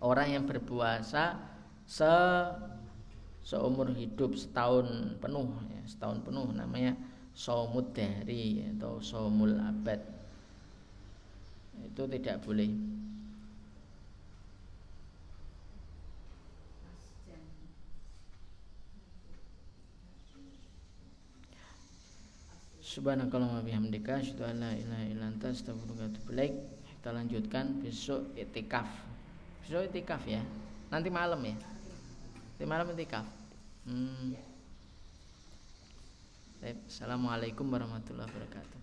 Orang yang berpuasa se seumur hidup setahun penuh ya, setahun penuh namanya somud dari atau somul abad. Itu tidak boleh Subhanakallah wa bihamdika asyhadu an la ilaha illa anta astaghfiruka wa atubu Kita lanjutkan besok etikaf besok itikaf ya? Nanti malam ya? Nanti malam itikaf? Hmm. Assalamualaikum warahmatullahi wabarakatuh